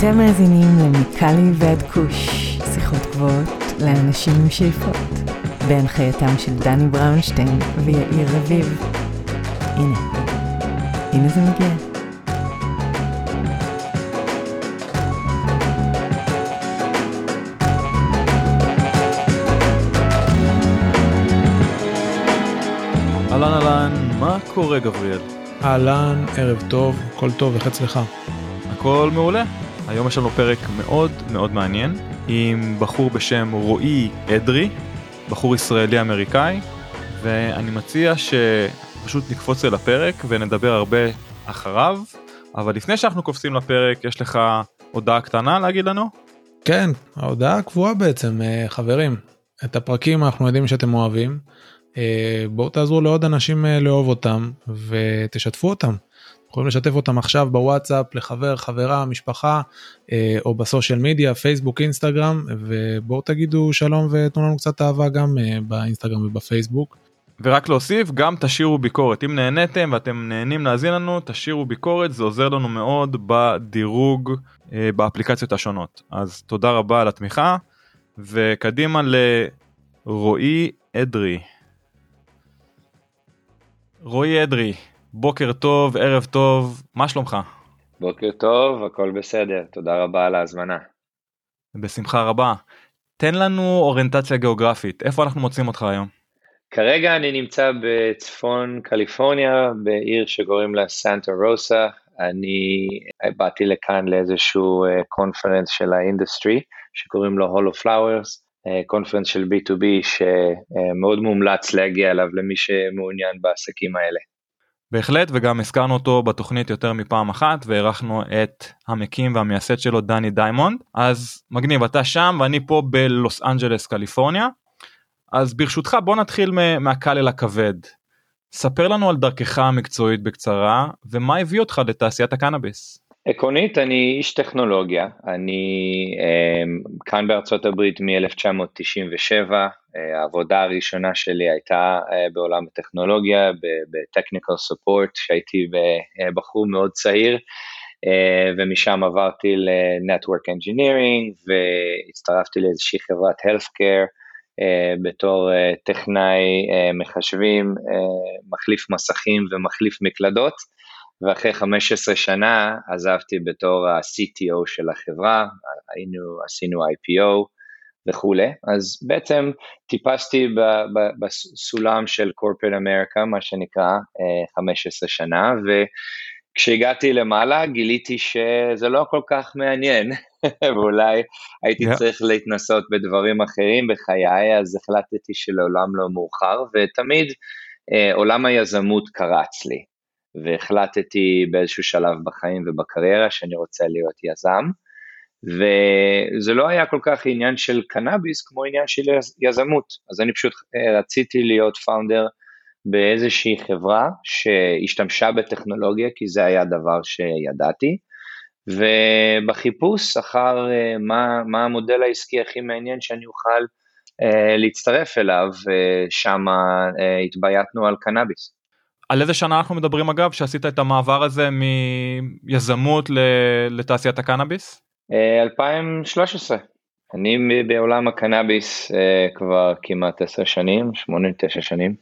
אתם מאזינים למיקלי ועד כוש, שיחות גבוהות לאנשים עם שאיפות, בהנחייתם של דני בראונשטיין ויאיר רביב. הנה, הנה זה מגיע. אהלן אהלן, מה קורה גבריאל? אהלן, ערב טוב, הכל טוב, איך אצלך? הכל מעולה. היום יש לנו פרק מאוד מאוד מעניין עם בחור בשם רועי אדרי, בחור ישראלי אמריקאי, ואני מציע שפשוט נקפוץ אל הפרק ונדבר הרבה אחריו, אבל לפני שאנחנו קופצים לפרק יש לך הודעה קטנה להגיד לנו? כן, ההודעה הקבועה בעצם, אה, חברים. את הפרקים אנחנו יודעים שאתם אוהבים. אה, בואו תעזרו לעוד אנשים אה, לאהוב אותם ותשתפו אותם. יכולים לשתף אותם עכשיו בוואטסאפ לחבר, חברה, משפחה או בסושיאל מדיה, פייסבוק, אינסטגרם, ובואו תגידו שלום ותנו לנו קצת אהבה גם באינסטגרם ובפייסבוק. ורק להוסיף גם תשאירו ביקורת אם נהניתם ואתם נהנים להאזין לנו תשאירו ביקורת זה עוזר לנו מאוד בדירוג אה, באפליקציות השונות אז תודה רבה על התמיכה וקדימה לרועי אדרי. רועי אדרי בוקר טוב ערב טוב מה שלומך? בוקר טוב הכל בסדר תודה רבה על ההזמנה. בשמחה רבה. תן לנו אוריינטציה גיאוגרפית איפה אנחנו מוצאים אותך היום? כרגע אני נמצא בצפון קליפורניה, בעיר שקוראים לה סנטה רוסה. אני באתי לכאן לאיזשהו conference של ה industry, שקוראים לו Hall of Flowers, conference של B2B שמאוד מומלץ להגיע אליו למי שמעוניין בעסקים האלה. בהחלט וגם הזכרנו אותו בתוכנית יותר מפעם אחת והערכנו את המקים והמייסד שלו דני דיימונד אז מגניב אתה שם ואני פה בלוס אנג'לס קליפורניה אז ברשותך בוא נתחיל מהקל אל הכבד. ספר לנו על דרכך המקצועית בקצרה ומה הביא אותך לתעשיית הקנאביס. עקרונית אני איש טכנולוגיה, אני um, כאן בארצות הברית מ-1997, uh, העבודה הראשונה שלי הייתה uh, בעולם הטכנולוגיה, ב-technical support, שהייתי בחור מאוד צעיר, ומשם עברתי ל-network engineering והצטרפתי לאיזושהי חברת healthcare, בתור טכנאי מחשבים, מחליף מסכים ומחליף מקלדות, ואחרי 15 שנה עזבתי בתור ה-CTO של החברה, היינו, עשינו IPO וכולי, אז בעצם טיפסתי בסולם של corporate America, מה שנקרא, 15 שנה, וכשהגעתי למעלה גיליתי שזה לא כל כך מעניין, ואולי הייתי yeah. צריך להתנסות בדברים אחרים בחיי, אז החלטתי שלעולם לא מאוחר, ותמיד אה, עולם היזמות קרץ לי, והחלטתי באיזשהו שלב בחיים ובקריירה שאני רוצה להיות יזם, וזה לא היה כל כך עניין של קנאביס כמו עניין של יזמות, אז אני פשוט אה, רציתי להיות פאונדר באיזושהי חברה שהשתמשה בטכנולוגיה, כי זה היה דבר שידעתי, ובחיפוש אחר uh, מה, מה המודל העסקי הכי מעניין שאני אוכל uh, להצטרף אליו, שם התבייתנו על קנאביס. על איזה שנה אנחנו מדברים אגב שעשית את המעבר הזה מיזמות לתעשיית הקנאביס? 2013. אני בעולם הקנאביס כבר כמעט 10 שנים, 8-9 שנים.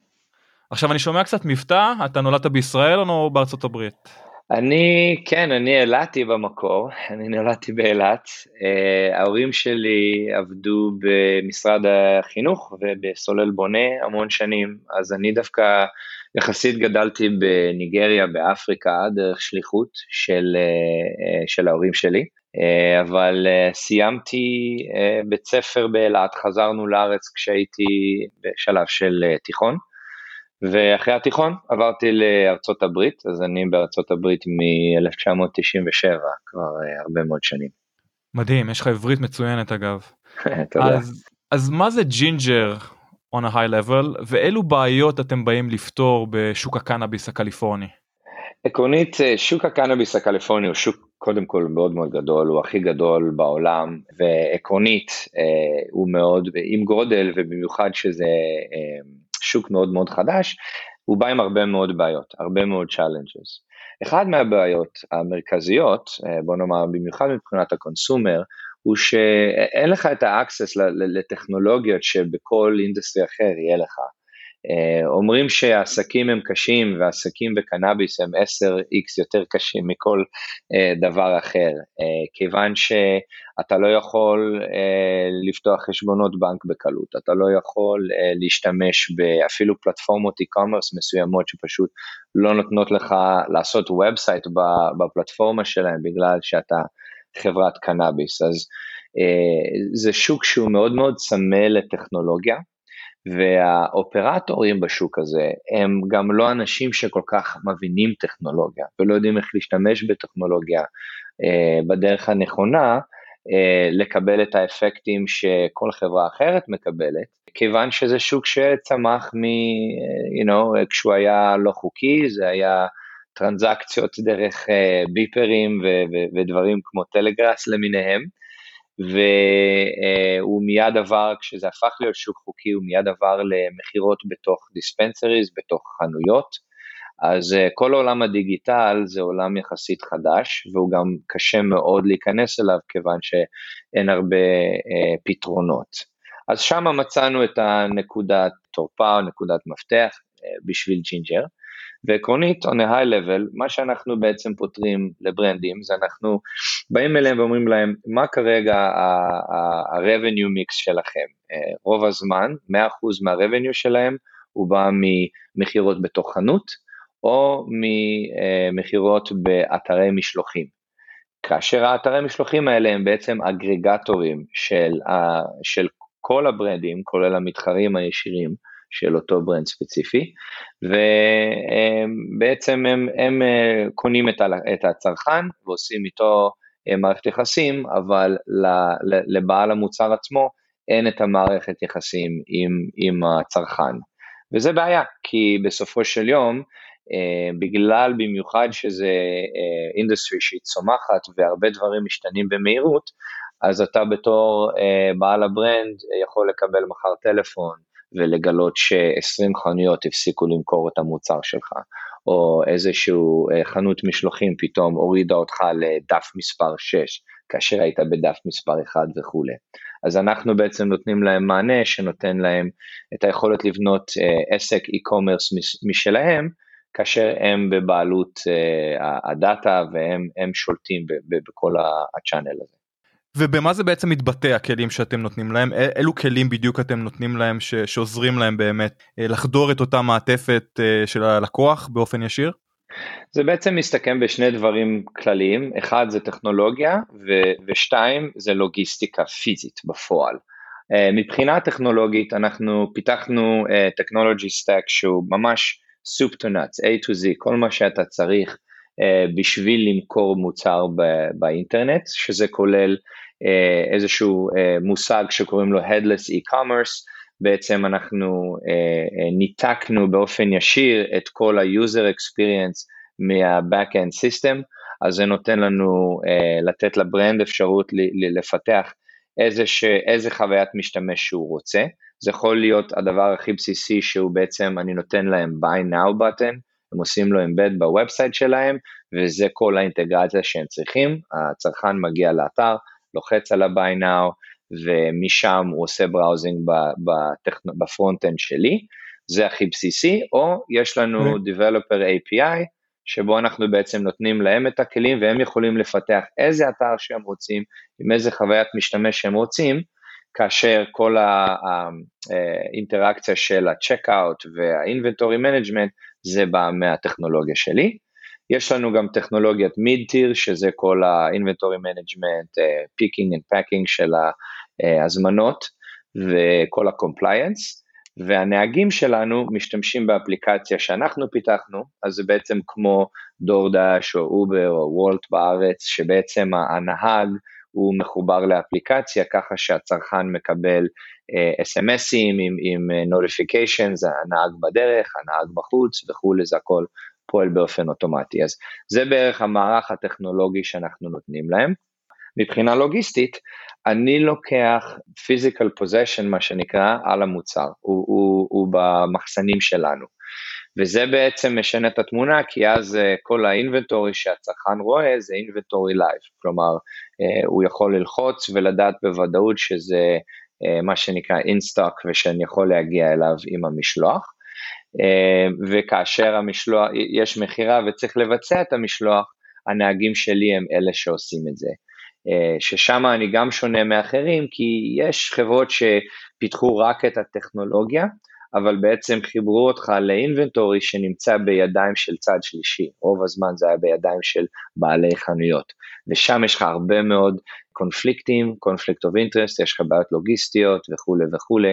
עכשיו אני שומע קצת מבטא, אתה נולדת בישראל או בארצות הברית? אני, כן, אני אילתי במקור, אני נולדתי באילת. Uh, ההורים שלי עבדו במשרד החינוך ובסולל בונה המון שנים, אז אני דווקא יחסית גדלתי בניגריה, באפריקה, דרך שליחות של, uh, של ההורים שלי. Uh, אבל סיימתי בית ספר באילת, חזרנו לארץ כשהייתי בשלב של תיכון. ואחרי התיכון עברתי לארצות הברית, אז אני בארצות הברית מ-1997, כבר הרבה מאוד שנים. מדהים, יש לך עברית מצוינת אגב. תודה. אז, אז מה זה ג'ינג'ר on a high level, ואילו בעיות אתם באים לפתור בשוק הקנאביס הקליפורני? עקרונית, אה, שוק הקנאביס הקליפורני הוא שוק קודם כל מאוד מאוד גדול, הוא הכי גדול בעולם, ועקרונית אה, הוא מאוד עם גודל, ובמיוחד שזה אה, שוק מאוד מאוד חדש, הוא בא עם הרבה מאוד בעיות, הרבה מאוד challenges. אחד מהבעיות המרכזיות, בוא נאמר במיוחד מבחינת ה consumer, הוא שאין לך את ה access לטכנולוגיות שבכל industry אחר יהיה לך. אה, אומרים שהעסקים הם קשים ועסקים בקנאביס הם 10x יותר קשים מכל אה, דבר אחר, אה, כיוון שאתה לא יכול לפתוח חשבונות בנק בקלות, אתה לא יכול להשתמש באפילו פלטפורמות e-commerce מסוימות שפשוט לא נותנות לך לעשות ובסייט בפלטפורמה שלהם בגלל שאתה חברת קנאביס, אז זה שוק שהוא מאוד מאוד צמא לטכנולוגיה. והאופרטורים בשוק הזה הם גם לא אנשים שכל כך מבינים טכנולוגיה ולא יודעים איך להשתמש בטכנולוגיה אה, בדרך הנכונה אה, לקבל את האפקטים שכל חברה אחרת מקבלת, כיוון שזה שוק שצמח מ... you know, כשהוא היה לא חוקי, זה היה טרנזקציות דרך אה, ביפרים ו- ו- ודברים כמו טלגראס למיניהם. והוא מיד עבר, כשזה הפך להיות שוק חוקי, הוא מיד עבר למכירות בתוך דיספנסריז, בתוך חנויות. אז אה, כל עולם הדיגיטל זה עולם יחסית חדש, והוא גם קשה מאוד להיכנס אליו, כיוון שאין הרבה אה, פתרונות. אז שם מצאנו את הנקודת תורפה, נקודת מפתח אה, בשביל ג'ינג'ר. ועקרונית, on a high level, מה שאנחנו בעצם פותרים לברנדים, זה אנחנו באים אליהם ואומרים להם, מה כרגע ה-revenue mix שלכם? אה, רוב הזמן, 100% מה-revenue שלהם, הוא בא ממכירות בתוך חנות, או ממכירות באתרי משלוחים. כאשר האתרי משלוחים האלה הם בעצם אגרגטורים של, של כל הברנדים, כולל המתחרים הישירים, של אותו ברנד ספציפי, ובעצם הם, הם אה, קונים את הצרכן ועושים איתו אה, מערכת יחסים, אבל לבעל המוצר עצמו אין את המערכת יחסים עם, עם הצרכן. וזה בעיה, כי בסופו של יום, Uh, בגלל במיוחד שזה industry uh, שהיא צומחת והרבה דברים משתנים במהירות, אז אתה בתור בעל ה brand יכול לקבל מחר טלפון ולגלות ש-20 חנויות הפסיקו למכור את המוצר שלך, או איזשהו אה, חנות משלוחים פתאום הורידה אותך לדף מספר 6, כאשר היית בדף מספר 1 וכולי. אז אנחנו בעצם נותנים להם מענה שנותן להם את היכולת לבנות אה, עסק e-commerce משלהם, כאשר הם בבעלות uh, הדאטה והם שולטים בכל הצ'אנל הזה. ובמה זה בעצם מתבטא הכלים שאתם נותנים להם אילו כלים בדיוק אתם נותנים להם ש, שעוזרים להם באמת אה, לחדור את אותה מעטפת אה, של הלקוח באופן ישיר? זה בעצם מסתכם בשני דברים כלליים, אחד זה טכנולוגיה ו- ושתיים זה לוגיסטיקה פיזית בפועל. Uh, מבחינה טכנולוגית אנחנו פיתחנו technology stack שהוא ממש soup to nuts, A to Z, כל מה שאתה צריך uh, בשביל למכור מוצר באינטרנט, שזה כולל איזשהו אה, מושג שקוראים לו Headless e-commerce, בעצם אנחנו אה, ניתקנו באופן ישיר את כל ה-user experience מה-back-end system, אז זה נותן לנו לתת ל brand אפשרות לפתח איזה, ש, איזה חוויית משתמש שהוא רוצה. זה יכול להיות הדבר הכי בסיסי שהוא בעצם, אני נותן להם buy now button, הם עושים לו embed ב website שלהם, וזה כל האינטגרציה שהם צריכים, הצרכן מגיע לאתר, לוחץ על ה- buy now ומשם הוא עושה browsing ב front-end שלי, זה הכי בסיסי, או יש לנו okay. Developer API, שבו אנחנו בעצם נותנים להם את הכלים והם יכולים לפתח איזה אתר שהם רוצים, עם איזה חוויית משתמש שהם רוצים, כאשר כל האינטראקציה של ה-checkout וה-inventory management זה בא מהטכנולוגיה שלי. יש לנו גם טכנולוגיית מיד-טיר, שזה כל ה-inventory management, uh, picking and packing של ההזמנות וכל ה-compliance, והנהגים שלנו משתמשים באפליקציה שאנחנו פיתחנו, אז זה בעצם כמו DoorDash או Uber או Wolt בארץ, שבעצם הנהג הוא מחובר לאפליקציה ככה שהצרכן מקבל uh, SMSים עם, uh, notifications, הנהג בדרך, הנהג בחוץ וכולי, זה הכל פועל באופן אוטומטי. אז זה בערך המערך הטכנולוגי שאנחנו נותנים להם. מבחינה לוגיסטית, אני לוקח physical possession, מה שנקרא, על המוצר, הוא, הוא, הוא במחסנים שלנו. וזה בעצם משנה את התמונה, כי אז כל ה inventory שהצרכן רואה זה inventory live, כלומר הוא יכול ללחוץ ולדעת בוודאות שזה מה שנקרא in stock ושאני יכול להגיע אליו עם המשלוח. וכאשר המשלוח, יש מכירה וצריך לבצע את המשלוח, הנהגים שלי הם אלה שעושים את זה. ששם אני גם שונה מאחרים, כי יש חברות שפיתחו רק את הטכנולוגיה, אבל בעצם חיברו אותך לאינבנטורי שנמצא בידיים של צד שלישי, רוב הזמן זה היה בידיים של בעלי חנויות, ושם יש לך הרבה מאוד קונפליקטים, קונפליקט אוף אינטרסט, יש לך בעיות לוגיסטיות וכולי וכולי,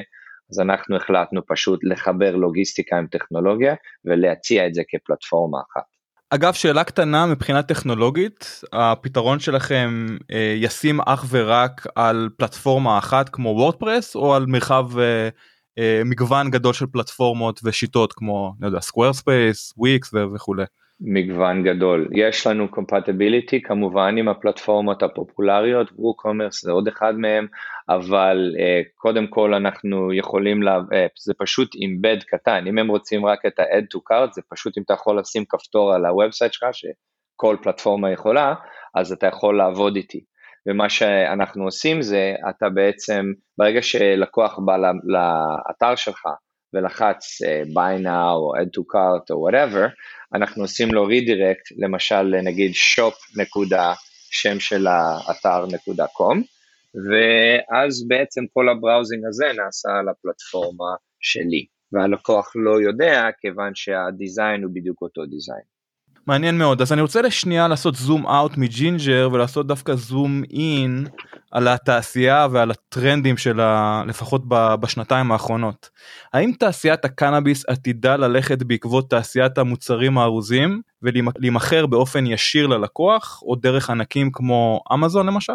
אז אנחנו החלטנו פשוט לחבר לוגיסטיקה עם טכנולוגיה ולהציע את זה כפלטפורמה אחת. אגב שאלה קטנה מבחינה טכנולוגית הפתרון שלכם אה, ישים אך ורק על פלטפורמה אחת כמו WordPress או על מרחב אה, אה, מגוון גדול של פלטפורמות ושיטות כמו לא יודע Squarespace ו Wix וכולי. מגוון גדול. יש לנו compatibility כמובן עם הפלטפורמות הפופולריות, WooCommerce זה עוד אחד מהם, אבל uh, קודם כל אנחנו יכולים, לה, uh, זה פשוט embed קטן, אם הם רוצים רק את ה-add to cart, זה פשוט אם אתה יכול לשים כפתור על ה website שלך, שכל פלטפורמה יכולה, אז אתה יכול לעבוד איתי. ומה שאנחנו עושים זה, אתה בעצם, ברגע שלקוח בא לאתר שלך ולחץ uh, buy now או add to cart או whatever, אנחנו עושים לו רידירקט, למשל נגיד shop נקודה שם של האתר נקודה קום, ואז בעצם כל הבראוזינג הזה נעשה על הפלטפורמה שלי, והלקוח לא יודע כיוון שהדיזיין הוא בדיוק אותו דיזיין. מעניין מאוד אז אני רוצה לשנייה לעשות zoom out מג'ינג'ר ולעשות דווקא zoom in על התעשייה ועל הטרנדים שלה לפחות בשנתיים האחרונות. האם תעשיית הקנאביס עתידה ללכת בעקבות תעשיית המוצרים הארוזים ולהימכר באופן ישיר ללקוח או דרך ענקים כמו אמזון למשל?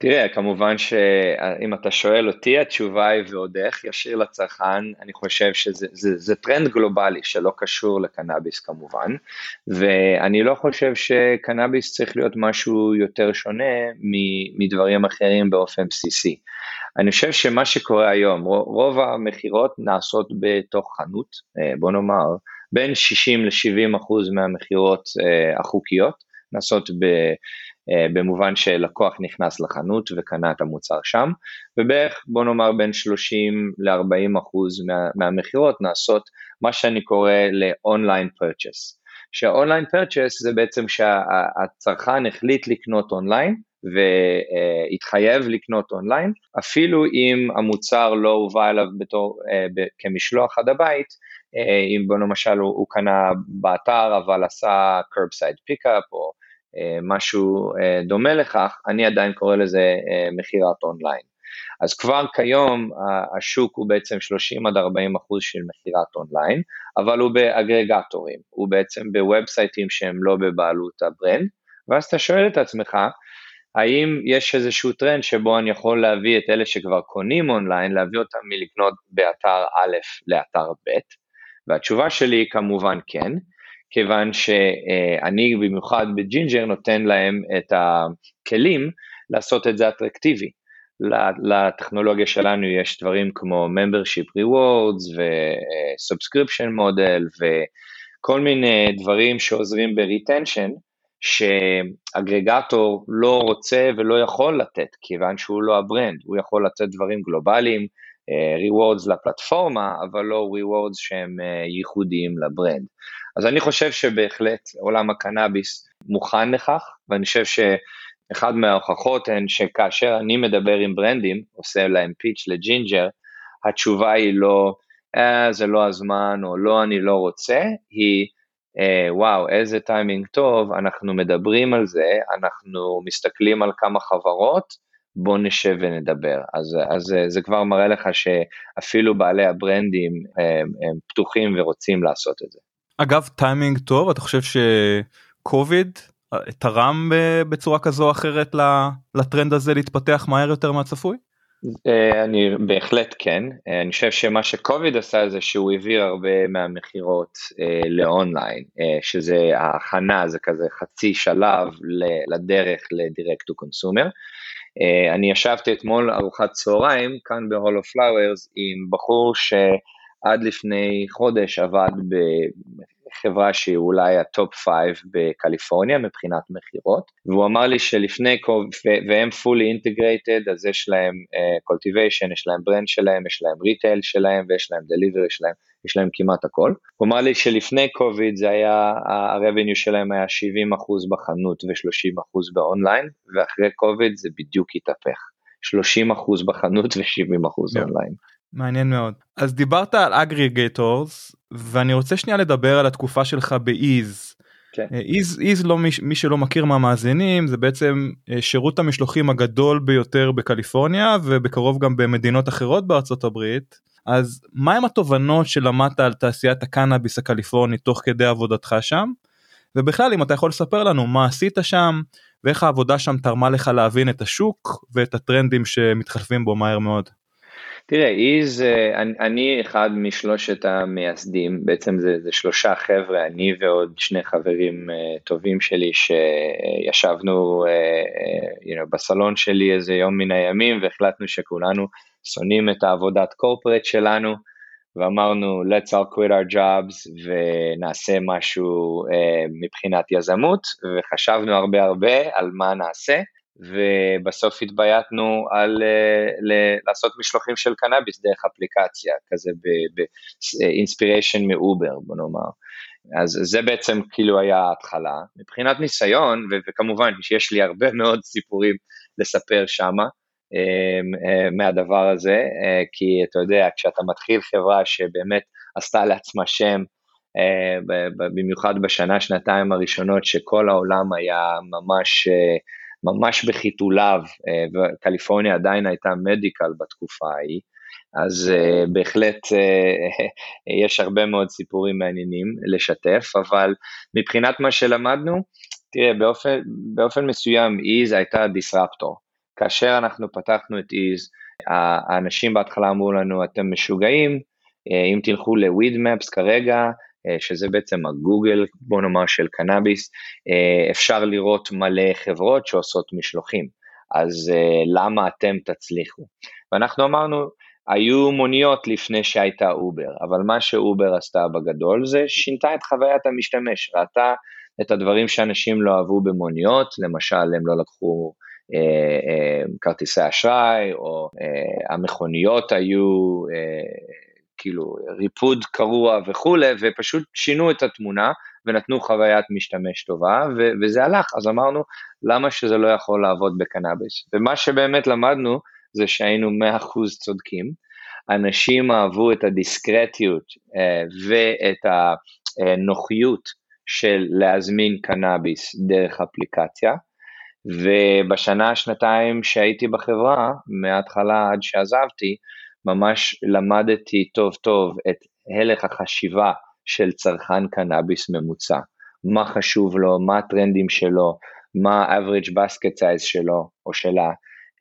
תראה, כמובן שאם אתה שואל אותי, התשובה היא ועוד איך, ישיר לצרכן, אני חושב שזה זה, זה טרנד גלובלי שלא קשור לקנאביס כמובן, ואני לא חושב שקנאביס צריך להיות משהו יותר שונה מדברים אחרים באופן בסיסי. אני חושב שמה שקורה היום, רוב המכירות נעשות בתוך חנות, אה, בוא נאמר, בין 60 ל-70 אחוז מהמכירות אה, החוקיות נעשות ב... אה, במובן שלקוח נכנס לחנות וקנה את המוצר שם, ובערך בוא נאמר בין 30 ל-40 אחוז מה, מהמכירות נעשות מה שאני קורא ל-online purchase. שה-online purchase זה בעצם שהצרכן החליט לקנות אונליין והתחייב לקנות אונליין, אפילו אם המוצר לא הובא אליו בתור, אה, כמשלוח עד הבית, אה, אם בוא למשל הוא, הוא קנה באתר אבל עשה curbside pickup או משהו אה, דומה לכך, אני עדיין קורא לזה אה, מכירת אונליין. אז כבר כיום השוק הוא בעצם 30 עד 40 אחוז של מכירת אונליין, אבל הוא באגרגטורים, הוא בעצם ב-websites שהם לא בבעלות ה-brand, ואז אתה שואל את עצמך, האם יש איזשהו טרנד שבו אני יכול להביא את אלה שכבר קונים אונליין, להביא אותם מלקנות באתר א' לאתר ב', והתשובה שלי היא כמובן כן, כיוון שאני במיוחד בג'ינג'ר נותן להם את הכלים לעשות את זה אטרקטיבי. לטכנולוגיה שלנו יש דברים כמו membership rewards ו-subscription model וכל מיני דברים שעוזרים ב-retention שאגרגטור לא רוצה ולא יכול לתת כיוון שהוא לא ה-brand, הוא יכול לתת דברים גלובליים, rewards לפלטפורמה, אבל לא rewards שהם ייחודיים ל-brand. אז אני חושב שבהחלט עולם הקנאביס מוכן לכך, ואני חושב שאחד מההוכחות הן שכאשר אני מדבר עם brandים, עושה להם pitch לג'ינג'ר, התשובה היא לא, אה, זה לא הזמן, או לא, אני לא רוצה, היא, אה, וואו, איזה טיימינג טוב, אנחנו מדברים על זה, אנחנו מסתכלים על כמה חברות, בוא נשב ונדבר. אז, אז זה כבר מראה לך שאפילו בעלי ה-brandים הם, הם פתוחים ורוצים לעשות את זה. אגב טיימינג טוב אתה חושב שקוביד אה, תרם בצורה כזו או אחרת לטרנד הזה להתפתח מהר יותר מהצפוי? אה, אני בהחלט כן, אה, אני חושב שמה שקוביד עשה זה שהוא העביר הרבה מהמכירות ל-online, שזה ההכנה, זה כזה חצי שלב לדרך ל-direct to consumer. אני ישבתי אתמול ארוחת צהריים כאן ב-Hall of Flowers עם בחור ש... עד לפני חודש עבד בחברה שהיא אולי ה-top 5 בקליפורניה מבחינת מכירות, והוא אמר לי שלפני, והם fully integrated, אז יש להם uh, cultivation, יש להם brand שלהם, יש להם retail שלהם ויש להם delivery שלהם, יש להם כמעט הכל. הוא אמר לי שלפני קוביד זה היה, ה-revenue שלהם היה 70% בחנות ו-30% ב-online, ואחרי קוביד זה בדיוק התהפך. 30% בחנות ו-70% אונליין. מעניין מאוד. אז דיברת על aggregators ואני רוצה שנייה לדבר על התקופה שלך ב-Eaze. Eaze, Eaze לא מי, מי שלא מכיר מהמאזינים זה בעצם אה, שירות המשלוחים הגדול ביותר בקליפורניה ובקרוב גם במדינות אחרות בארצות הברית. אז מהם התובנות שלמדת על תעשיית הקנאביס הקליפורנית תוך כדי עבודתך שם? ובכלל אם אתה יכול לספר לנו מה עשית שם ואיך העבודה שם תרמה לך להבין את השוק ואת הטרנדים שמתחלפים בו מהר מאוד. תראה, איז, אני, אני אחד משלושת המייסדים, בעצם זה, זה שלושה חבר'ה, אני ועוד שני חברים uh, טובים שלי שישבנו uh, uh, you know, בסלון שלי איזה יום מן הימים והחלטנו שכולנו שונאים את העבודת קורפרט שלנו ואמרנו let's all quit our jobs ונעשה משהו מבחינת יזמות וחשבנו הרבה הרבה על מה נעשה. ובסוף התבייתנו על uh, ל- לעשות משלוחים של קנאביס דרך אפליקציה, כזה באינספיריישן מאובר בוא נאמר. אז זה בעצם כאילו היה ההתחלה. מבחינת ניסיון, ו- וכמובן שיש לי הרבה מאוד סיפורים לספר שמה, uh, מהדבר הזה, uh, כי אתה יודע, כשאתה מתחיל חברה שבאמת עשתה לעצמה שם, uh, במיוחד בשנה, שנתיים הראשונות, שכל העולם היה ממש ממש בחיתוליו, אה, וקליפורניה עדיין הייתה מדיקל בתקופה ההיא, אז uh, בהחלט uh, יש הרבה מאוד סיפורים מעניינים לשתף, אבל מבחינת מה שלמדנו, תראה, באופן, באופן מסוים איז הייתה דיסרפטור. כאשר אנחנו פתחנו את איז, האנשים בהתחלה אמרו לנו, אתם משוגעים, אם תלכו ל- Weedmaps כרגע, אה, שזה בעצם הגוגל, בוא נאמר, של קנאביס, אה, אפשר לראות מלא חברות שעושות משלוחים, אז אה, למה אתם תצליחו? ואנחנו אמרנו, היו מוניות לפני שהייתה אובר, אבל מה שאובר עשתה בגדול זה שינתה את חוויית המשתמש, ראתה את הדברים שאנשים לא אהבו במוניות, למשל הם לא לקחו אה, אה, כרטיסי אשראי, או אה, המכוניות היו אה, כאילו ריפוד קרוע וכולי, ופשוט שינו את התמונה ונתנו חוויית משתמש טובה, ו- וזה הלך, אז אמרנו, למה שזה לא יכול לעבוד בקנאביס? ומה שבאמת למדנו זה שהיינו 100% צודקים, אנשים אהבו את הדיסקרטיות אה, ואת הנוחיות של להזמין קנאביס דרך אפליקציה, ובשנה, שנתיים שהייתי בחברה, מההתחלה עד שעזבתי, ממש למדתי טוב טוב את הלך החשיבה של צרכן קנאביס ממוצע. מה חשוב לו, מה הטרנדים שלו, מה ה-average basket size שלו או שלה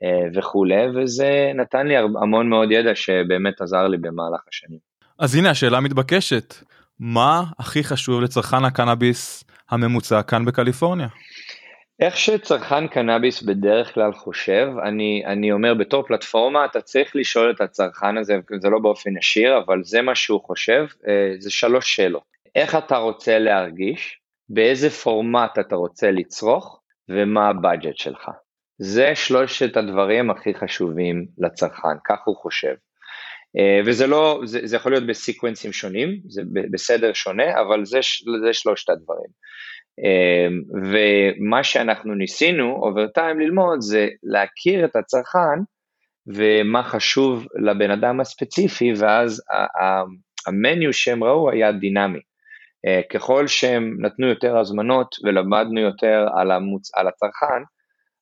אה, וכולי, וזה נתן לי המון מאוד ידע שבאמת עזר לי במהלך השנים. אז הנה השאלה מתבקשת, מה הכי חשוב לצרכן הקנאביס הממוצע כאן בקליפורניה? איך שצרכן קנאביס בדרך כלל חושב, אני, אני אומר בתור פלטפורמה אתה צריך לשאול את הצרכן הזה, זה לא באופן ישיר, אבל זה מה שהוא חושב, אה, זה שלוש שאלות. איך אתה רוצה להרגיש, באיזה פורמט אתה רוצה לצרוך, ומה הבאג'ט שלך. זה שלושת הדברים הכי חשובים לצרכן, כך הוא חושב. אה, וזה לא, זה, זה יכול להיות ב-sequenceים שונים, זה בסדר שונה, אבל זה, זה שלושת הדברים. אמ, ומה שאנחנו ניסינו over time ללמוד זה להכיר את הצרכן ומה חשוב לבן אדם הספציפי ואז ה-menu שהם ראו היה דינמי. אה, ככל שהם נתנו יותר הזמנות ולמדנו יותר על, המוצ... על הצרכן,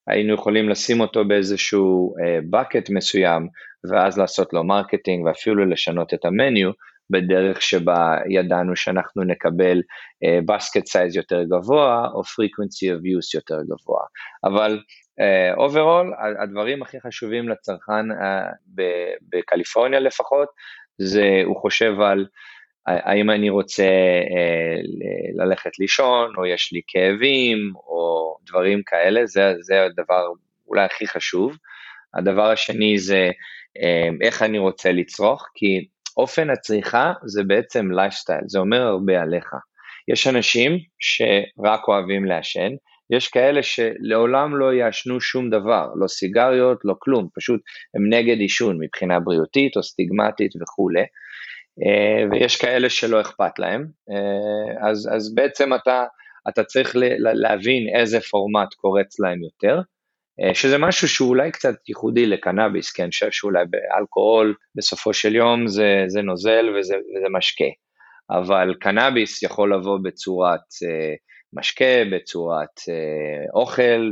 היינו יכולים לשים אותו באיזשהו bucket אה, מסוים ואז לעשות לו marketing ואפילו לשנות את ה-menu בדרך שבה ידענו שאנחנו נקבל basket uh, size יותר גבוה או frequency of use יותר גבוה. אבל overall, uh, הדברים הכי חשובים לצרכן uh, בקליפורניה לפחות, זה הוא חושב על האם אני רוצה uh, ללכת לישון, או יש לי כאבים, או דברים כאלה, זה, זה הדבר אולי הכי חשוב. הדבר השני זה איך אני רוצה לצרוך, כי אופן הצריכה זה בעצם לייפסטייל, זה אומר הרבה עליך. יש אנשים שרק אוהבים לעשן, יש כאלה שלעולם לא יעשנו שום דבר, לא סיגריות, לא כלום, פשוט הם נגד עישון מבחינה בריאותית או סטיגמטית וכולי, אה, ויש כאלה שלא אכפת להם, אה, אז, אז בעצם אתה, אתה צריך להבין איזה פורמט קורץ להם יותר, שזה משהו שאולי קצת ייחודי לקנאביס, כי אני חושב שאולי באלכוהול בסופו של יום זה, זה נוזל וזה, וזה משקה, אבל קנאביס יכול לבוא בצורת משקה, בצורת אוכל,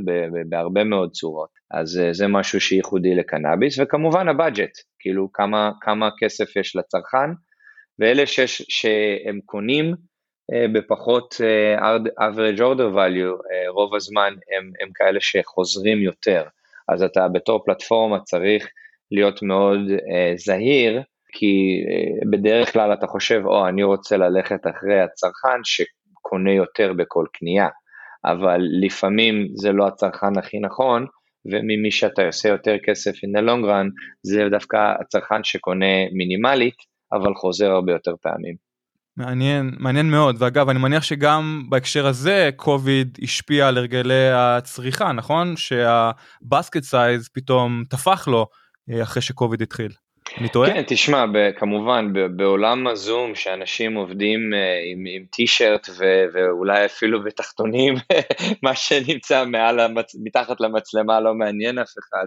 בהרבה מאוד צורות, אז זה משהו שייחודי לקנאביס, וכמובן הבאג'ט, כאילו כמה, כמה כסף יש לצרכן, ואלה שש, שהם קונים בפחות uh, average order value, uh, רוב הזמן הם, הם כאלה שחוזרים יותר. אז אתה בתור פלטפורמה צריך להיות מאוד זהיר, כי בדרך כלל אתה חושב, או, אני רוצה ללכת אחרי הצרכן שקונה יותר בכל קנייה, אבל לפעמים זה לא הצרכן הכי נכון, וממי שאתה עושה יותר כסף in the long run, זה דווקא הצרכן שקונה מינימלית, אבל חוזר הרבה יותר פעמים. מעניין מעניין מאוד ואגב אני מניח שגם בהקשר הזה קוביד השפיע על הרגלי הצריכה נכון שהבסקט סייז פתאום טפח לו אה, אחרי שקוביד התחיל. אני טועה? כן, תשמע, כמובן בעולם הזום שאנשים עובדים אה, עם, עם טישרט ו, ואולי אפילו בתחתונים, מה שנמצא מעל המצ... מתחת למצלמה לא מעניין אף אחד,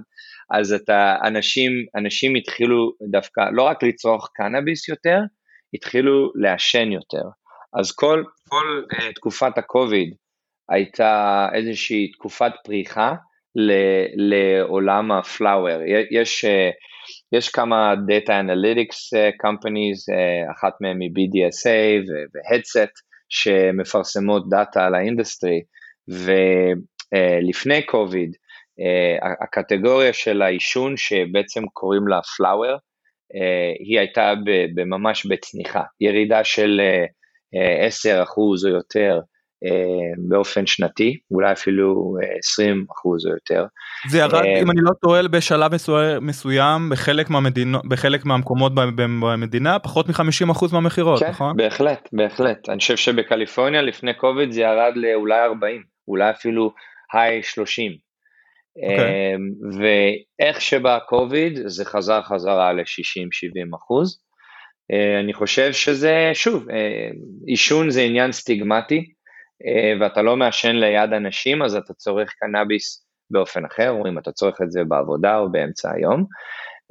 אז אתה, אנשים, אנשים התחילו דווקא לא רק לצרוך קנאביס יותר, התחילו לעשן יותר. אז כל, כל uh, תקופת הקוביד הייתה איזושהי תקופת פריחה ל, לעולם הפלאואר. יש... Uh, יש כמה Data Analytics uh, Companies, uh, אחת מהן היא BDSA ו-Headset, שמפרסמות data על ה-industry, ולפני קוביד, הקטגוריה של העישון שבעצם קוראים לה uh, היא הייתה ממש בצניחה, ירידה של uh, 10% או יותר אה, באופן שנתי, אולי אפילו 20 אה, אחוז או יותר. זה ירד, אה, אם אני לא טועה, בשלב מסוים בחלק, מהמדינו, בחלק מהמקומות במדינה, פחות מ-50 אחוז מהמכירות, כן, נכון? בהחלט, בהחלט. אני חושב שבקליפורניה לפני קוביד זה ירד לאולי 40, אולי אפילו היי 30. Okay. אוקיי. ואיך שבא קוביד זה חזר חזרה ל-60-70 אחוז. אני חושב שזה, שוב, עישון זה עניין סטיגמטי, אה, ואתה לא מעשן ליד אנשים, אז אתה צורך קנאביס באופן אחר, או אם אתה צורך את זה בעבודה או באמצע היום.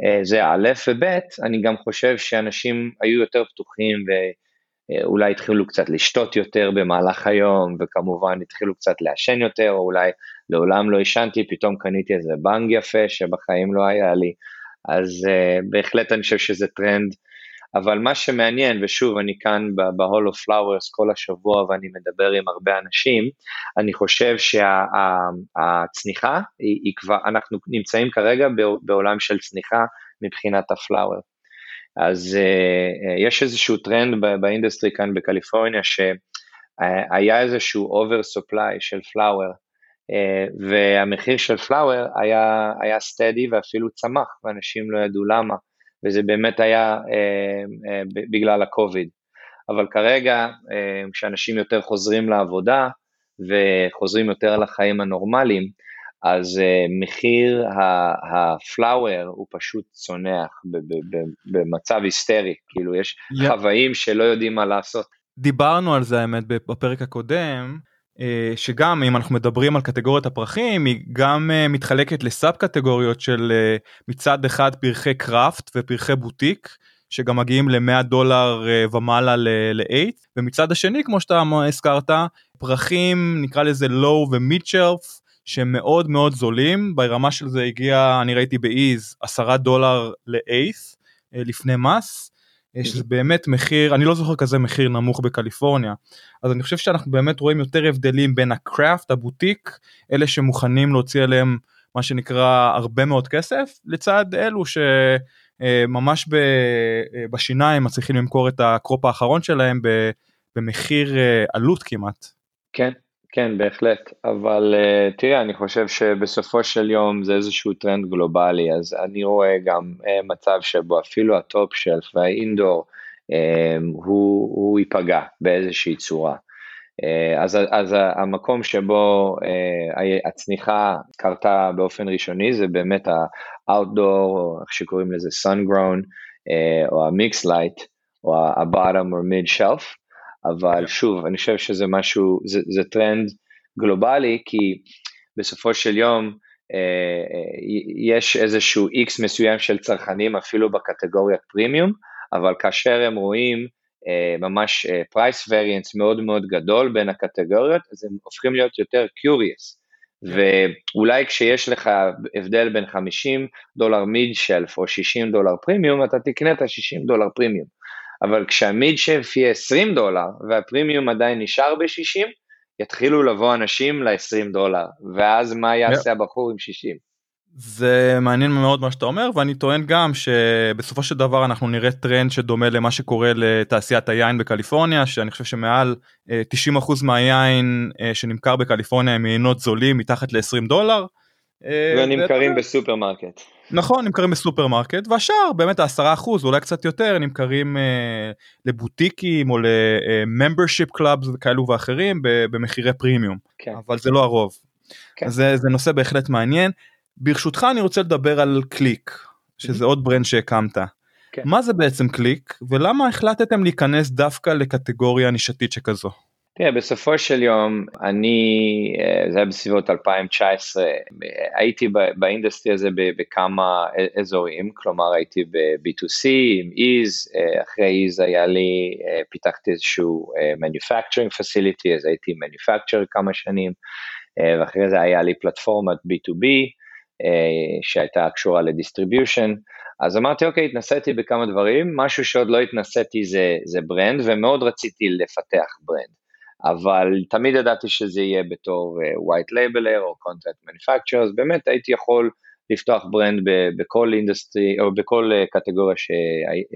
אה, זה א', וב', אני גם חושב שאנשים היו יותר פתוחים ואולי התחילו קצת לשתות יותר במהלך היום, וכמובן התחילו קצת לעשן יותר, או אולי לעולם לא עישנתי, פתאום קניתי איזה bong יפה שבחיים לא היה לי. אז uh, בהחלט אני חושב שזה טרנד אבל מה שמעניין, ושוב, אני כאן ב-Hall of Flowers כל השבוע ואני מדבר עם הרבה אנשים, אני חושב שהצניחה, היא, היא כבר, אנחנו נמצאים כרגע בעולם של צניחה מבחינת ה flower. אז uh, יש איזשהו טרנד ב industry כאן בקליפורניה, שהיה איזשהו over supply של flower, והמחיר של flower היה, היה steady ואפילו צמח, ואנשים לא ידעו למה. וזה באמת היה אה, אה, בגלל הקוביד. אבל כרגע, אה, כשאנשים יותר חוזרים לעבודה וחוזרים יותר לחיים הנורמליים, אז מחיר הפלאואר הוא פשוט צונח במצב היסטרי, כאילו יש yeah. חוואים שלא יודעים מה לעשות. דיברנו על זה האמת בפרק הקודם. אה, שגם אם אנחנו מדברים על קטגוריית הפרחים היא גם אה, מתחלקת לסאב קטגוריות של אה, מצד אחד פרחי קראפט ופרחי בוטיק שגם מגיעים ל-100 דולר ומעלה ל-8 ומצד השני כמו שאתה הזכרת פרחים נקרא לזה לואו ומיד שלף שהם מאוד מאוד זולים ברמה של זה הגיע אני ראיתי באיז 10 דולר ל-8 לפני מס. שזה באמת מחיר אני לא זוכר כזה מחיר נמוך בקליפורניה אז אני חושב שאנחנו באמת רואים יותר הבדלים בין הקראפט הבוטיק אלה שמוכנים להוציא עליהם מה שנקרא הרבה מאוד כסף לצד אלו שממש אה, בשיניים מצליחים למכור את הקרופ האחרון שלהם במחיר אה, עלות כמעט. כן כן, בהחלט, אבל uh, תראה, אני חושב שבסופו של יום זה איזשהו טרנד גלובלי, אז אני רואה גם uh, מצב שבו אפילו ה top shelf וה indoor, um, הוא, הוא ייפגע באיזושהי צורה. אז, אז המקום שבו הצניחה קרתה באופן ראשוני זה באמת ה-outdoor, או איך שקוראים לזה sun grown, או ה- mixed light, או ה-bottom או mid shelf. אבל. שוב, אני חושב שזה משהו, זה, זה טרנד גלובלי, כי בסופו של יום אה, אה, יש איזשהו איקס מסוים של צרכנים אפילו בקטגוריית פרימיום, אבל כאשר הם רואים אה, ממש price variance מאוד מאוד גדול בין הקטגוריות, אז הם הופכים להיות יותר curious. כן. ואולי כשיש לך הבדל בין 50 דולר mid shelf או 60 דולר פרימיום, אתה תקנה את ה-60 דולר פרימיום. אבל כשה mid shelf יהיה 20 דולר והפרימיום עדיין נשאר ב-60, יתחילו לבוא אנשים ל-20 דולר, ואז מה יעשה הבחור עם 60? זה מעניין מאוד מה שאתה אומר ואני טוען גם שבסופו של דבר אנחנו נראה טרנד שדומה למה שקורה לתעשיית היין בקליפורניה שאני חושב שמעל 90% אה, מהיין אה, שנמכר בקליפורניה הם יינות זולים מתחת ל-20 דולר. אה, ונמכרים בסופרמרקט. נכון נמכרים בסופרמרקט והשאר באמת העשרה אחוז אולי קצת יותר נמכרים אה, לבוטיקים או ל membership clubs וכאלו ואחרים במחירי פרימיום כן. אבל זה לא הרוב. כן. זה, זה נושא בהחלט מעניין. ברשותך אני רוצה לדבר על קליק שזה mm-hmm. עוד brand שהקמת. כן. מה זה בעצם קליק ולמה החלטתם להיכנס דווקא לקטגוריה נישתית שכזו? תראה, בסופו של יום, אני, אה, זה היה בסביבות 2019, הייתי ב industry הזה בכמה אזורים, כלומר הייתי ב-B2C עם Eaze, אה, אחרי Eaze היה לי, אה, פיתחתי איזשהו manufacturing facility, אז הייתי manufacturer כמה שנים, ואחרי זה היה לי פלטפורמת B2B, שהייתה קשורה ל distribution, אז אמרתי, אוקיי, התנסיתי בכמה דברים, משהו שעוד לא התנסיתי זה, זה brand, ומאוד רציתי לפתח brand. אבל תמיד ידעתי שזה יהיה בתור uh, white labeler או contract אז באמת הייתי יכול לפתוח brand בכל industry או בכל קטגוריה ש,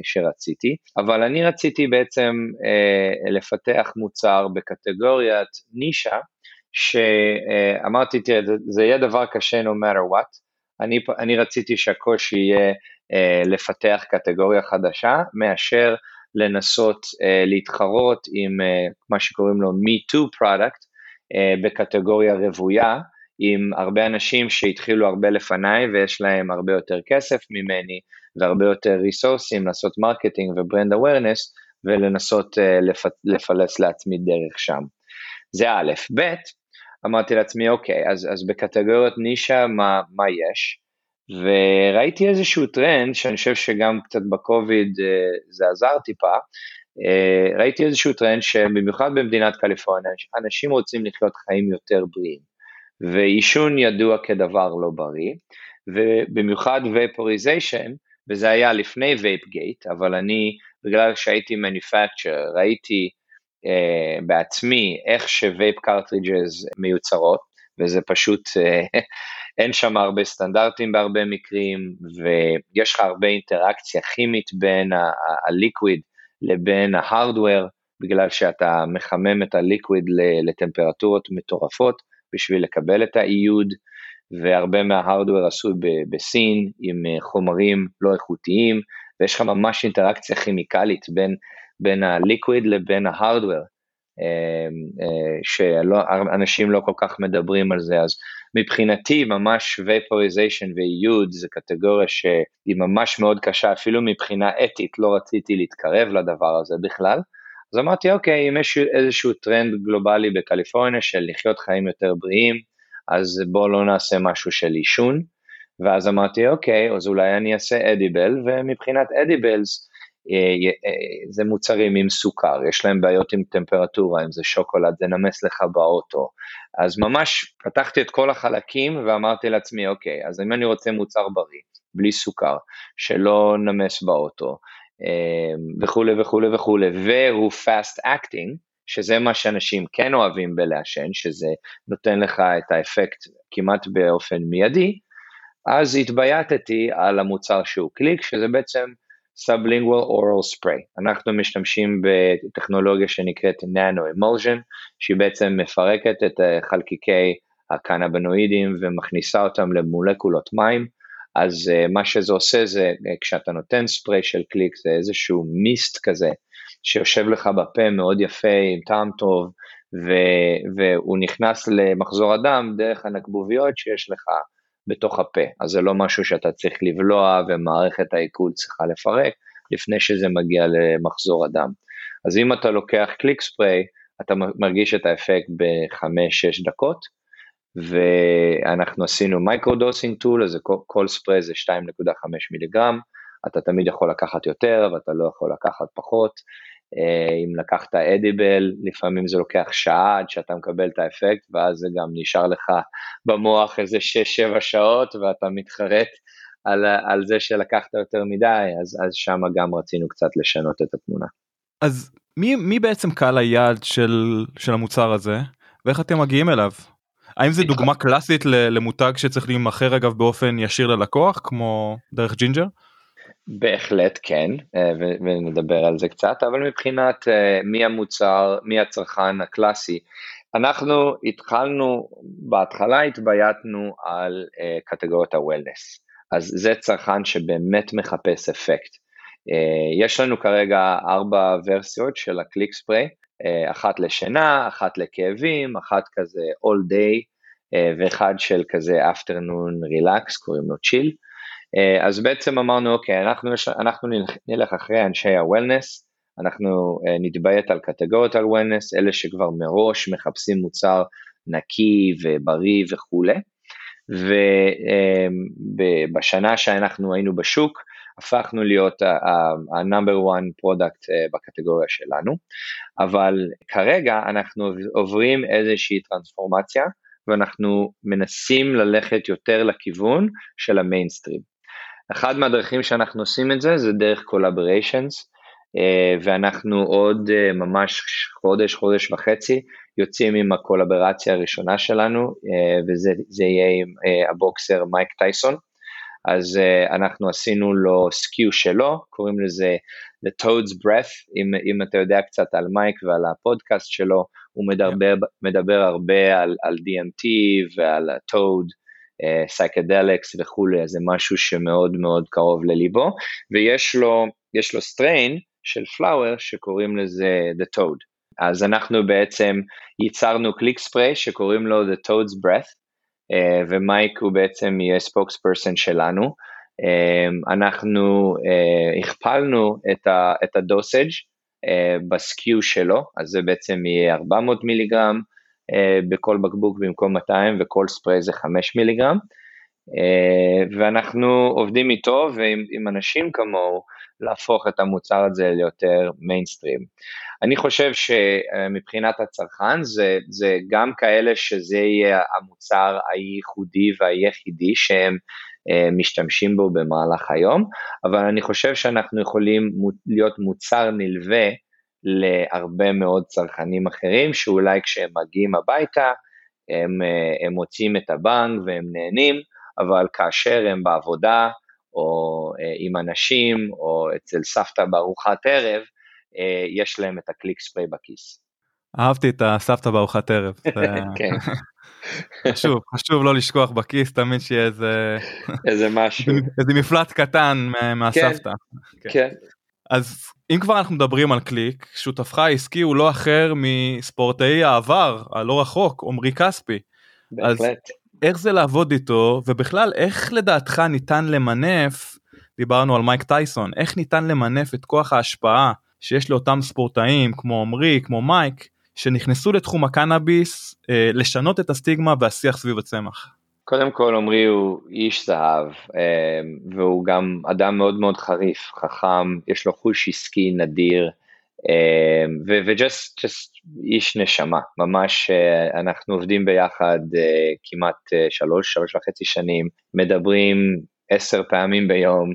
שרציתי, אבל אני רציתי בעצם uh, לפתח מוצר בקטגוריית נישה, שאמרתי, תראה, זה, יהיה דבר קשה no matter what, אני, אני רציתי שהקושי יהיה לפתח קטגוריה חדשה, מאשר לנסות uh, להתחרות עם uh, מה שקוראים לו Me Too product uh, בקטגוריה רוויה, עם הרבה אנשים שהתחילו הרבה לפניי ויש להם הרבה יותר כסף ממני והרבה יותר ריסורסים לעשות marketing ו brand awareness ולנסות לפ, לפלס לעצמי דרך שם. זה א', ב', אמרתי לעצמי אוקיי, אז, אז בקטגוריות נישה מה, מה יש? וראיתי איזשהו טרנד שאני חושב שגם קצת בקוביד אה, זה עזר טיפה, אה, ראיתי איזשהו טרנד שבמיוחד במדינת קליפורניה אנשים רוצים לחיות חיים יותר בריאים ועישון ידוע כדבר לא בריא ובמיוחד vaporization וזה היה לפני vape gate אבל אני בגלל שהייתי manufacturer ראיתי uh, בעצמי איך ש vape cartridges מיוצרות וזה פשוט uh, אין שם הרבה סטנדרטים בהרבה מקרים, ויש לך הרבה אינטראקציה כימית בין הליקוויד לבין ההארדוור, בגלל שאתה מחמם את הליקוויד לטמפרטורות מטורפות בשביל לקבל את האיוד, והרבה מההארדוור עשוי בסין עם אה, חומרים לא איכותיים, ויש לך ממש אינטראקציה כימיקלית בין, בין הליקוויד לבין ההארדוור. אמ, אה, שאנשים לא כל כך מדברים על זה, אז מבחינתי ממש vaporization ואיוד זה קטגוריה שהיא ממש מאוד קשה, אפילו מבחינה אתית לא רציתי להתקרב לדבר הזה בכלל. אז אמרתי, אוקיי, אם יש איזשהו טרנד גלובלי בקליפורניה של לחיות חיים יותר בריאים, אז בואו לא נעשה משהו של עישון. ואז אמרתי, אוקיי, אז אולי אני אעשה edible, ומבחינת edibles, זה מוצרים עם סוכר, יש להם בעיות עם טמפרטורה, אם זה שוקולד, זה נמס לך באוטו. אז ממש פתחתי את כל החלקים ואמרתי לעצמי, אוקיי, אז אם אני רוצה מוצר בריא, בלי סוכר, שלא נמס באוטו, אה, וכולי וכולי וכולי, והוא fast acting, שזה מה שאנשים כן אוהבים בלעשן, שזה נותן לך את האפקט כמעט באופן מיידי, אז התבייתתי על המוצר שהוא קליק, שזה בעצם Sublingual Oral Spray. אנחנו משתמשים בטכנולוגיה שנקראת Nano Emulsion, שהיא בעצם מפרקת את חלקיקי הקנבנואידים ומכניסה אותם למולקולות מים, אז uh, מה שזה עושה זה uh, כשאתה נותן ספרי של קליק זה איזשהו מיסט כזה שיושב לך בפה מאוד יפה עם טעם טוב והוא נכנס למחזור הדם דרך הנקבוביות שיש לך בתוך הפה, אז זה לא משהו שאתה צריך לבלוע ומערכת העיכול צריכה לפרק לפני שזה מגיע למחזור הדם. אז אם אתה לוקח קליק ספרי, אתה מרגיש את האפקט ב-5-6 דקות, ואנחנו עשינו microdosing tool, אז כל ספרי זה 2.5 מיליגרם, אתה תמיד יכול לקחת יותר ואתה לא יכול לקחת פחות. אה, אם לקחת edible, לפעמים זה לוקח שעה עד שאתה מקבל את האפקט, ואז זה גם נשאר לך במוח איזה 6-7 שעות, ואתה מתחרט על, על זה שלקחת יותר מדי, אז, אז שם גם רצינו קצת לשנות את התמונה. אז מי, מי בעצם קהל היעד של, של המוצר הזה, ואיך אתם מגיעים אליו? האם זה דוגמה קלאסית למותג שצריך להימכר אגב באופן ישיר ללקוח כמו דרך ג'ינג'ר? בהחלט כן, אה, ונדבר על זה קצת, אבל מבחינת אה, מי המוצר, מי הצרכן הקלאסי, אנחנו התחלנו, בהתחלה התבייתנו על אה, קטגוריות ה wellness, אז זה צרכן שבאמת מחפש אפקט. יש לנו כרגע ארבע ורסיות של הקליק ספרי, אחת לשינה, אחת לכאבים, אחת כזה all day, ואחד של כזה afternoon relax, קוראים לו chill. אה, אז בעצם אמרנו אוקיי אנחנו, אנחנו נלך אחרי אנשי הוולנס, אנחנו אה, נתביית על קטגוריות על וולנס, אלה שכבר מראש מחפשים מוצר נקי ובריא וכולי, ובשנה שאנחנו היינו בשוק הפכנו להיות ה-number one product אה, בקטגוריה שלנו, אבל כרגע אנחנו עוברים איזושהי טרנספורמציה ואנחנו מנסים ללכת יותר לכיוון של ה-mainstream. אחד מהדרכים שאנחנו עושים את זה זה דרך collaborations, אה, ואנחנו עוד אה, ממש חודש, חודש וחצי יוצאים עם הקולבורציה הראשונה שלנו, אה, וזה יהיה עם הבוקסר מייק טייסון. אז אנחנו עשינו לו SKU שלו, קוראים לזה The Toad's Breath, אם, אם אתה יודע קצת על מייק ועל הפודקאסט שלו, הוא מדבר, yeah. מדבר הרבה על, על DMT ועל ה-Toad, psychedelics uh, וכולי, זה משהו שמאוד מאוד קרוב לליבו, ויש לו, יש לו strain של flower שקוראים לזה The Toad. אז אנחנו בעצם ייצרנו קליק ספרי שקוראים לו The Toad's Breath, uh, ומייק הוא בעצם יהיה spokesperson שלנו. Um, אנחנו הכפלנו את, ה, את ה-dosage uh, ב-SKU שלו, אז זה בעצם יהיה 400 מיליגרם, אה, בכל בקבוק במקום 200 וכל ספרי זה 5 מיליגרם. אה, ואנחנו עובדים איתו ועם אנשים כמוהו להפוך את המוצר הזה ליותר מיינסטרים. אני חושב שמבחינת הצרכן זה, זה גם כאלה שזה יהיה המוצר הייחודי והיחידי שהם אה, משתמשים בו במהלך היום, אבל אני חושב שאנחנו יכולים להיות מוצר נלווה להרבה מאוד צרכנים אחרים שאולי כשהם מגיעים הביתה הם, אה, הם מוצאים את הבנק והם נהנים, אבל כאשר הם בעבודה או אה, עם אנשים או אצל סבתא בארוחת ערב, אה, יש להם את הקליק ספרי בכיס. אהבתי את הסבתא בארוחת ערב. כן. חשוב, חשוב לא לשכוח בכיס, תמיד שיהיה איזה... איזה משהו. איזה מפלט קטן מהסבתא. כן. אז אם כבר אנחנו מדברים על קליק, שותפך העסקי הוא לא אחר מספורטאי העבר, הלא רחוק, עמרי כספי. בהחלט. אז איך זה לעבוד איתו, ובכלל איך לדעתך ניתן למנף, דיברנו על מייק טייסון, איך ניתן למנף את כוח ההשפעה שיש לאותם ספורטאים כמו עמרי, כמו מייק, שנכנסו לתחום הקנאביס, אה, לשנות את הסטיגמה והשיח סביב הצמח. קודם כל עמרי הוא איש זהב אה, והוא גם אדם מאוד מאוד חריף, חכם, יש לו חוש עסקי נדיר אה, וג'סט איש נשמה, ממש אה, אנחנו עובדים ביחד כמעט שלוש, שלוש וחצי שנים, מדברים עשר פעמים ביום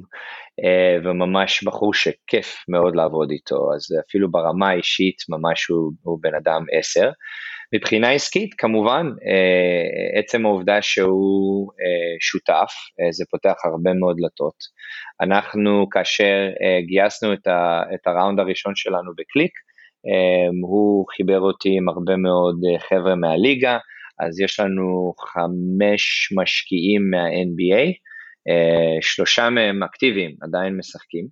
וממש בחור שכיף מאוד לעבוד איתו, אז אפילו ברמה האישית ממש הוא, הוא בן אדם עשר. מבחינה עסקית, כמובן, עצם העובדה שהוא שותף, זה פותח הרבה מאוד דלתות. אנחנו, כאשר גייסנו את הראונד הראשון שלנו בקליק, הוא חיבר אותי עם הרבה מאוד חבר'ה מהליגה, אז יש לנו חמש משקיעים מה-NBA, שלושה מהם אקטיביים, עדיין משחקים.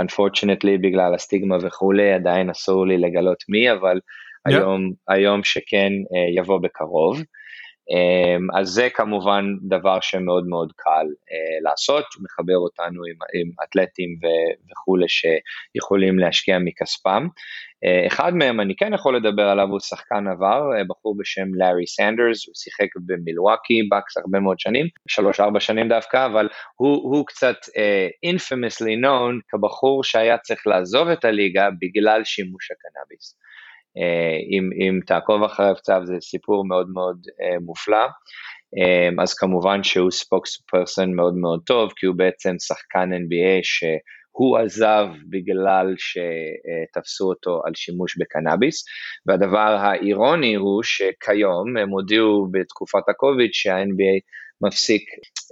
Unfortunately, בגלל הסטיגמה וכולי, עדיין אסור לי לגלות מי, אבל. היום, היום שכן יבוא בקרוב. אז זה כמובן דבר שמאוד מאוד קל לעשות, מחבר אותנו עם, עם אתלטים וכולי שיכולים להשקיע מכספם. אחד מהם אני כן יכול לדבר עליו, הוא שחקן עבר, בחור בשם לארי סנדרס, הוא שיחק במילווקי בקס הרבה מאוד שנים, שלוש ארבע שנים דווקא, אבל הוא, הוא קצת uh, infamously known כבחור שהיה צריך לעזוב את הליגה בגלל שימוש הקנאביס. Uh, אם, אם תעקוב אחריו קצת זה סיפור מאוד מאוד uh, מופלא. Um, אז כמובן שהוא spokesperson מאוד מאוד טוב, כי הוא בעצם שחקן NBA ש... הוא עזב בגלל שתפסו אותו על שימוש בקנאביס, והדבר האירוני הוא שכיום הם הודיעו בתקופת הקוביד שה-NBA מפסיק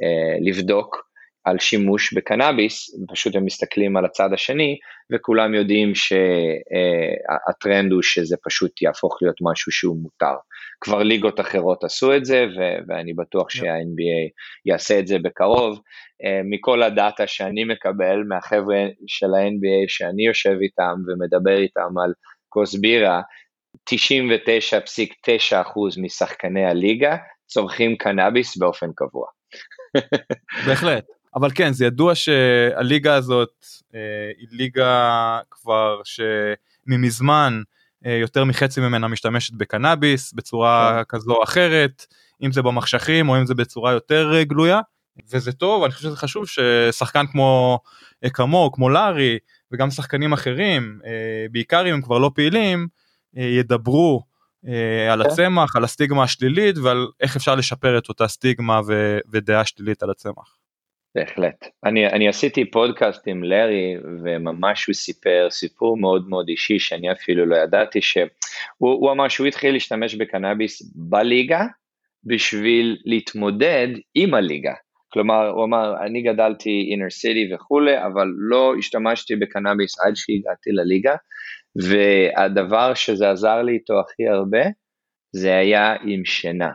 אה, לבדוק על שימוש בקנאביס, פשוט הם מסתכלים על הצד השני, וכולם יודעים שהטרנד הוא שזה פשוט יהפוך להיות משהו שהוא מותר. כבר ליגות אחרות עשו את זה, ו- ואני בטוח שה-NBA יעשה את זה בקרוב. אה, מכל הדאטה שאני מקבל מהחבר'ה של ה-NBA שאני יושב איתם ומדבר איתם על כוס בירה, 99.9% משחקני הליגה צורכים קנאביס באופן קבוע. בהחלט. אבל כן זה ידוע שהליגה הזאת אה, היא ליגה כבר שממזמן אה, יותר מחצי ממנה משתמשת בקנאביס בצורה כן. כזו או אחרת אם זה במחשכים או אם זה בצורה יותר אה, גלויה וזה טוב אני חושב שזה חשוב ששחקן כמו אה, כמו כמו לארי וגם שחקנים אחרים בעיקר אם הם כבר לא פעילים ידברו על כן. הצמח על הסטיגמה השלילית ועל איך אפשר לשפר את אותה סטיגמה ו- ודעה שלילית על הצמח. בהחלט. אני, אני עשיתי פודקאסט עם לארי וממש הוא סיפר סיפור מאוד מאוד אישי שאני אפילו לא ידעתי שהוא אמר שהוא התחיל להשתמש בקנאביס בליגה בשביל להתמודד עם הליגה. כלומר הוא אמר אני גדלתי אינר סיטי וכולי אבל לא השתמשתי בקנאביס עד שהגעתי לליגה והדבר שזה עזר לי איתו הכי הרבה זה היה עם שינה.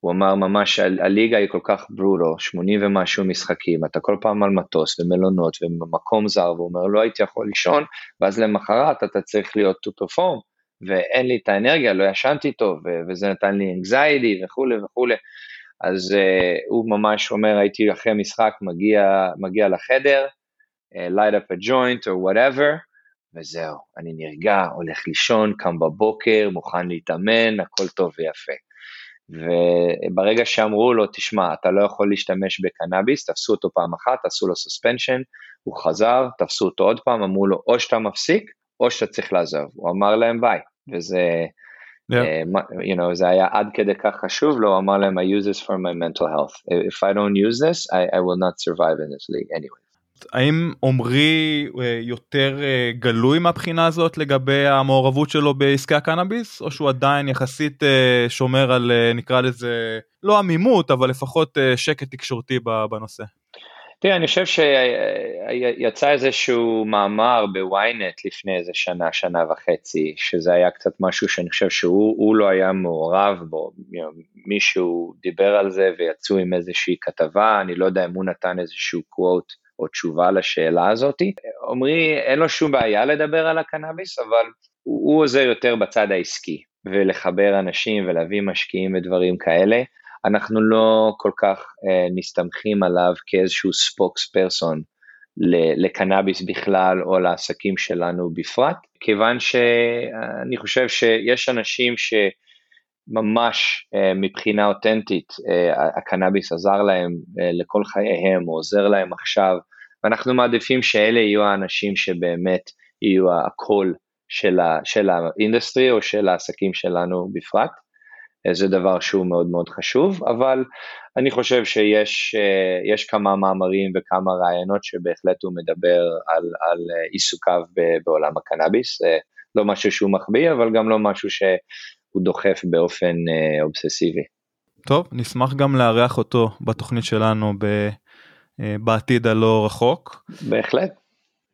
הוא אמר ממש הליגה היא כל כך ברוטו, 80 ומשהו משחקים, אתה כל פעם על מטוס ומלונות ומקום זר, והוא אומר לא הייתי יכול לישון, ואז למחרת אתה צריך להיות to perform, ואין לי את האנרגיה, לא ישנתי טוב, וזה נתן לי anxiety וכולי וכולי. אז uh, הוא ממש אומר הייתי אחרי משחק מגיע, מגיע לחדר, uh, light up a joint or whatever, וזהו, אני נרגע, הולך לישון, קם בבוקר, מוכן להתאמן, הכל טוב ויפה. וברגע שאמרו לו, תשמע, אתה לא יכול להשתמש בקנאביס, תפסו אותו פעם אחת, עשו לו סוספנשן, הוא חזר, תפסו אותו עוד פעם, אמרו לו, או שאתה מפסיק, או שאתה צריך לעזוב. הוא אמר להם ביי, וזה, yeah. uh, you know, זה היה עד כדי כך חשוב לו, הוא אמר להם, I use this for my mental health. If I don't use this, I, I will not survive in this league anyway. האם עמרי אה, יותר אה, גלוי מהבחינה הזאת לגבי המעורבות שלו בעסקי הקנאביס או שהוא עדיין יחסית אה, שומר על נקרא לזה לא עמימות אבל לפחות שקט תקשורתי בנושא. תראה, אני חושב שיצא איזשהו מאמר בוויינט לפני איזה שנה, שנה וחצי, שזה היה קצת משהו שאני חושב שהוא לא היה מעורב בו, מישהו דיבר על זה ויצאו עם איזושהי כתבה, אני לא יודע אם הוא נתן איזשהו קוואט או תשובה לשאלה הזאתי. עמרי, אין לו שום בעיה לדבר על הקנאביס, אבל הוא, הוא עוזר יותר בצד העסקי, ולחבר אנשים ולהביא משקיעים ודברים כאלה. אנחנו לא כל כך אה, נסתמכים עליו כאיזשהו spokesperson לקנאביס בכלל או לעסקים שלנו בפרט, כיוון שאני חושב שיש אנשים ש... ממש uh, מבחינה אותנטית uh, הקנאביס עזר להם uh, לכל חייהם או עוזר להם עכשיו ואנחנו מעדיפים שאלה יהיו האנשים שבאמת יהיו הקול של, ה, של ה-industry או של העסקים שלנו בפרט. זה דבר שהוא מאוד מאוד חשוב, אבל אני חושב שיש כמה מאמרים וכמה רעיונות שבהחלט הוא מדבר על, על עיסוקיו בעולם הקנאביס, לא משהו שהוא מחביא, אבל גם לא משהו ש... הוא דוחף באופן אה, אובססיבי. טוב, נשמח גם לארח אותו בתוכנית שלנו ב, אה, בעתיד הלא רחוק. בהחלט.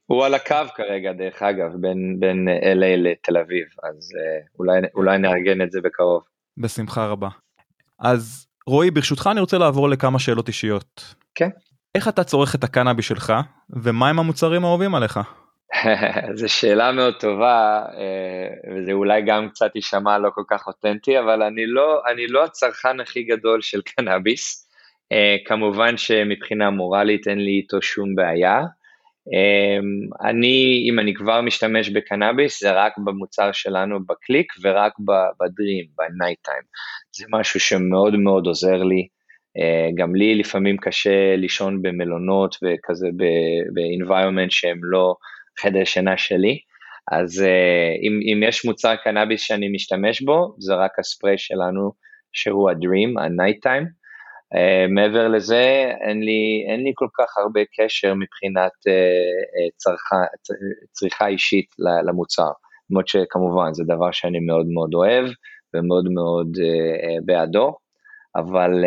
הוא על הקו כרגע דרך אגב בין, בין LA לתל אביב אז אה, אולי, אולי נארגן את זה בקרוב. בשמחה רבה. אז רועי ברשותך אני רוצה לעבור לכמה שאלות אישיות. כן. איך אתה צורך את הקנאבי שלך ומהם המוצרים האהובים עליך? זו שאלה מאוד טובה אה, וזה אולי גם קצת יישמע לא כל כך אותנטי אבל אני לא אני לא הצרכן הכי גדול של קנאביס אה, כמובן שמבחינה מורלית אין לי איתו שום בעיה. אה, אני אם אני כבר משתמש בקנאביס זה רק במוצר שלנו בקליק ורק בדרים בנייט טיים זה משהו שמאוד מאוד עוזר לי. גם לי לפעמים קשה לישון במלונות וכזה ב-environment שהם לא חדר שינה שלי, אז uh, אם, אם יש מוצר קנאביס שאני משתמש בו, זה רק הספרי שלנו שהוא הדרים, ה-night time. Uh, מעבר לזה, אין לי, אין לי כל כך הרבה קשר מבחינת uh, צרכה, צריכה אישית למוצר, למרות שכמובן זה דבר שאני מאוד מאוד אוהב ומאוד מאוד בעדו, אבל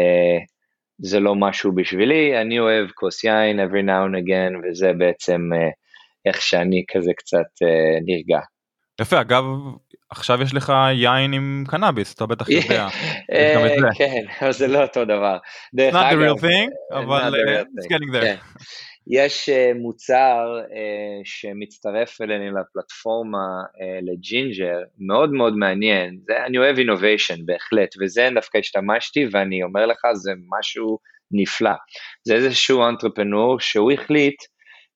זה לא משהו בשבילי, אני אוהב כוס יין every now and again, וזה בעצם uh, איך שאני כזה קצת אה, נרגע. יפה, אגב, עכשיו יש לך יין עם קנאביס, אתה בטח יודע. אה, כן, אבל זה לא אותו דבר. Not the real thing, אבל uh, it's getting there. כן. יש מוצר שמצטרף אלינו לפלטפורמה לג'ינג'ר, מאוד מאוד מעניין, זה, אני אוהב innovation בהחלט, וזה דווקא השתמשתי ואני אומר לך זה משהו נפלא. זה איזשהו entrepreneur שהוא החליט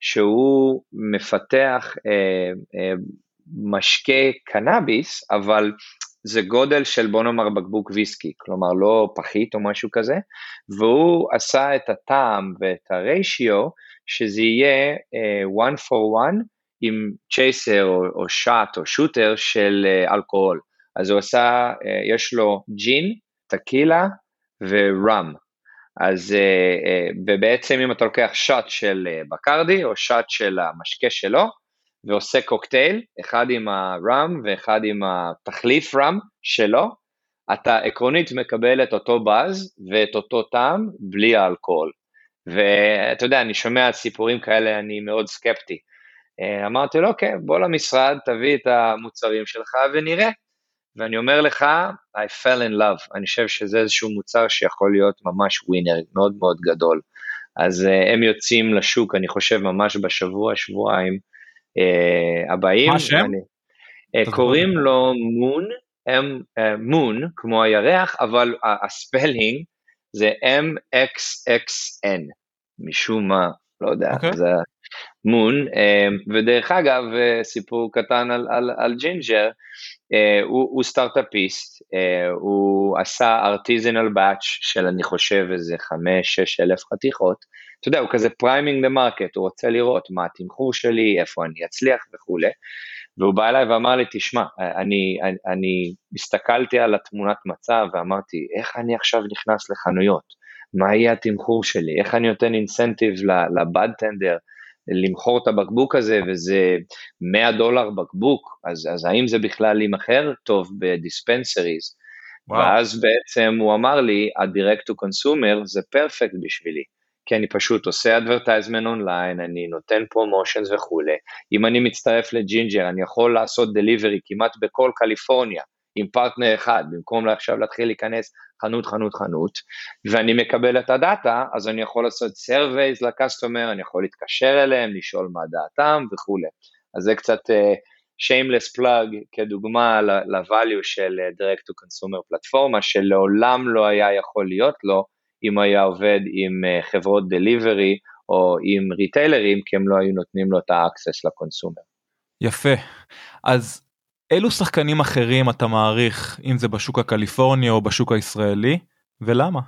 שהוא מפתח אה, אה, משקה קנאביס, אבל זה גודל של בוא נאמר בקבוק ויסקי, כלומר לא פחית או משהו כזה, והוא עשה את הטעם ואת הריישיו שזה יהיה uh, one for one עם צ'ייסר או, או שאט או שוטר של uh, אלכוהול. אז הוא עשה, uh, יש לו ג'ין, טקילה וראם. אז uh, uh, ובעצם אם אתה לוקח שוט של uh, בקרדי או שוט של המשקה שלו ועושה קוקטייל, אחד עם הראם ואחד עם התחליף ראם שלו, אתה עקרונית מקבל את אותו באז ואת אותו טעם בלי האלכוהול. ואתה יודע, אני שומע סיפורים כאלה, אני מאוד סקפטי. אמרתי לו, אוקיי, בוא למשרד, תביא את המוצרים שלך ונראה. ואני אומר לך, I fell in love, אני חושב שזה איזשהו מוצר שיכול להיות ממש ווינר מאוד מאוד גדול. אז uh, הם יוצאים לשוק, אני חושב, ממש בשבוע, שבועיים uh, הבאים. מה השם? Uh, קוראים לו מון, מון, uh, כמו הירח, אבל ה-spelling זה M-X-X-N, משום מה, לא יודע, okay. אוקיי. זה מון, uh, ודרך אגב, uh, סיפור קטן על, על, על ג'ינג'ר, Uh, הוא, הוא סטארטאפיסט, uh, הוא עשה artisanal batch של אני חושב איזה 5-6 אלף חתיכות, אתה יודע, הוא כזה priming the market, הוא רוצה לראות מה התמחור שלי, איפה אני אצליח וכולי, והוא בא אליי ואמר לי, תשמע, אני, אני, אני הסתכלתי על התמונת מצב ואמרתי, איך אני עכשיו נכנס לחנויות, מה יהיה התמחור שלי, איך אני נותן incentive ל-budtender, למכור את הבקבוק הזה וזה 100 דולר בקבוק, אז, אז האם זה בכלל יימכר? טוב ב-dispensaries? ואז בעצם הוא אמר לי, ה-direct to consumer זה perfect בשבילי, כי אני פשוט עושה advertisement online, אני נותן promotions וכולי, אם אני מצטרף לג'ינג'ר אני יכול לעשות delivery כמעט בכל קליפורניה, עם פרטנר אחד, במקום עכשיו להתחיל להיכנס חנות, חנות, חנות, ואני מקבל את הדאטה, אז אני יכול לעשות surveys ל-customer, אני יכול להתקשר אליהם, לשאול מה דעתם וכולי. אז זה קצת uh, shameless plug כדוגמה ל-value של uh, direct to consumer פלטפורמה, שלעולם לא היה יכול להיות לו אם היה עובד עם uh, חברות delivery או עם ריטיילרים, כי הם לא היו נותנים לו את ה-access לקונסומר. יפה. אז אילו שחקנים אחרים אתה מעריך אם זה בשוק הקליפורני או בשוק הישראלי ולמה?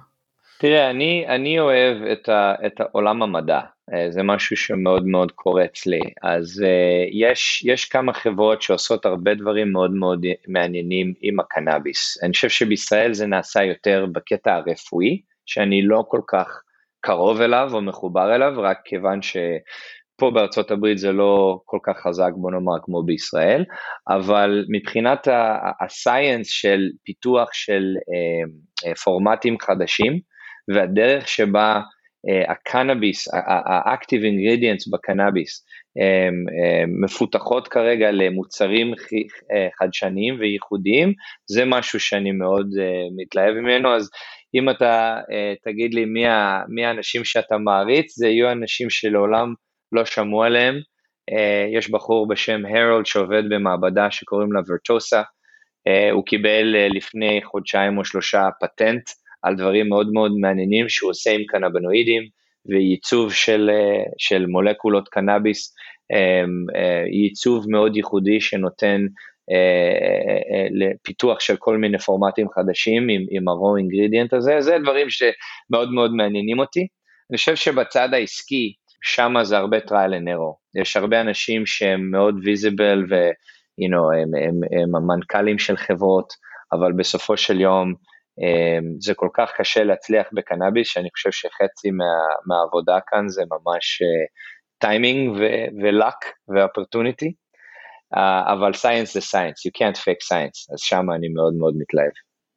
תראה אני אני אוהב את, ה, את עולם המדע. אה, זה משהו שמאוד מאוד קורץ לי אז uh, יש יש כמה חברות שעושות הרבה דברים מאוד מאוד מעניינים עם הקנאביס. אני חושב שבישראל זה נעשה יותר בקטע הרפואי שאני לא כל כך קרוב אליו או מחובר אליו רק כיוון ש... פה בארצות הברית זה לא כל כך חזק בוא נאמר כמו בישראל, אבל מבחינת הסייאנס של פיתוח של פורמטים חדשים והדרך שבה הקנאביס, האקטיב אינגרידיאנס בקנאביס מפותחות כרגע למוצרים חדשניים וייחודיים, זה משהו שאני מאוד מתלהב ממנו, אז אם אתה תגיד לי מי האנשים שאתה מעריץ, זה יהיו אנשים שלעולם לא שמעו עליהם. Uh, יש בחור בשם הרולד שעובד במעבדה שקוראים לה ורטוסה, uh, הוא קיבל uh, לפני חודשיים או שלושה פטנט על דברים מאוד מאוד מעניינים שהוא עושה עם קנבנואידים וייצוב של, של מולקולות קנאביס, ייצוב מאוד ייחודי שנותן לפיתוח של כל מיני פורמטים חדשים עם, עם ה-raw ingredient הזה, זה דברים שמאוד מאוד מעניינים אותי. אני חושב שבצד העסקי, שם זה הרבה trial and error. יש הרבה אנשים שהם מאוד visible ו... you know, הם, הם, הם המנכ"לים של חברות, אבל בסופו של יום זה כל כך קשה להצליח בקנאביס, שאני חושב שחצי מה, מהעבודה כאן זה ממש טיימינג ו-opportunity, uh, אבל science זה science, you can't fake science, אז שם אני מאוד מאוד מתלהב.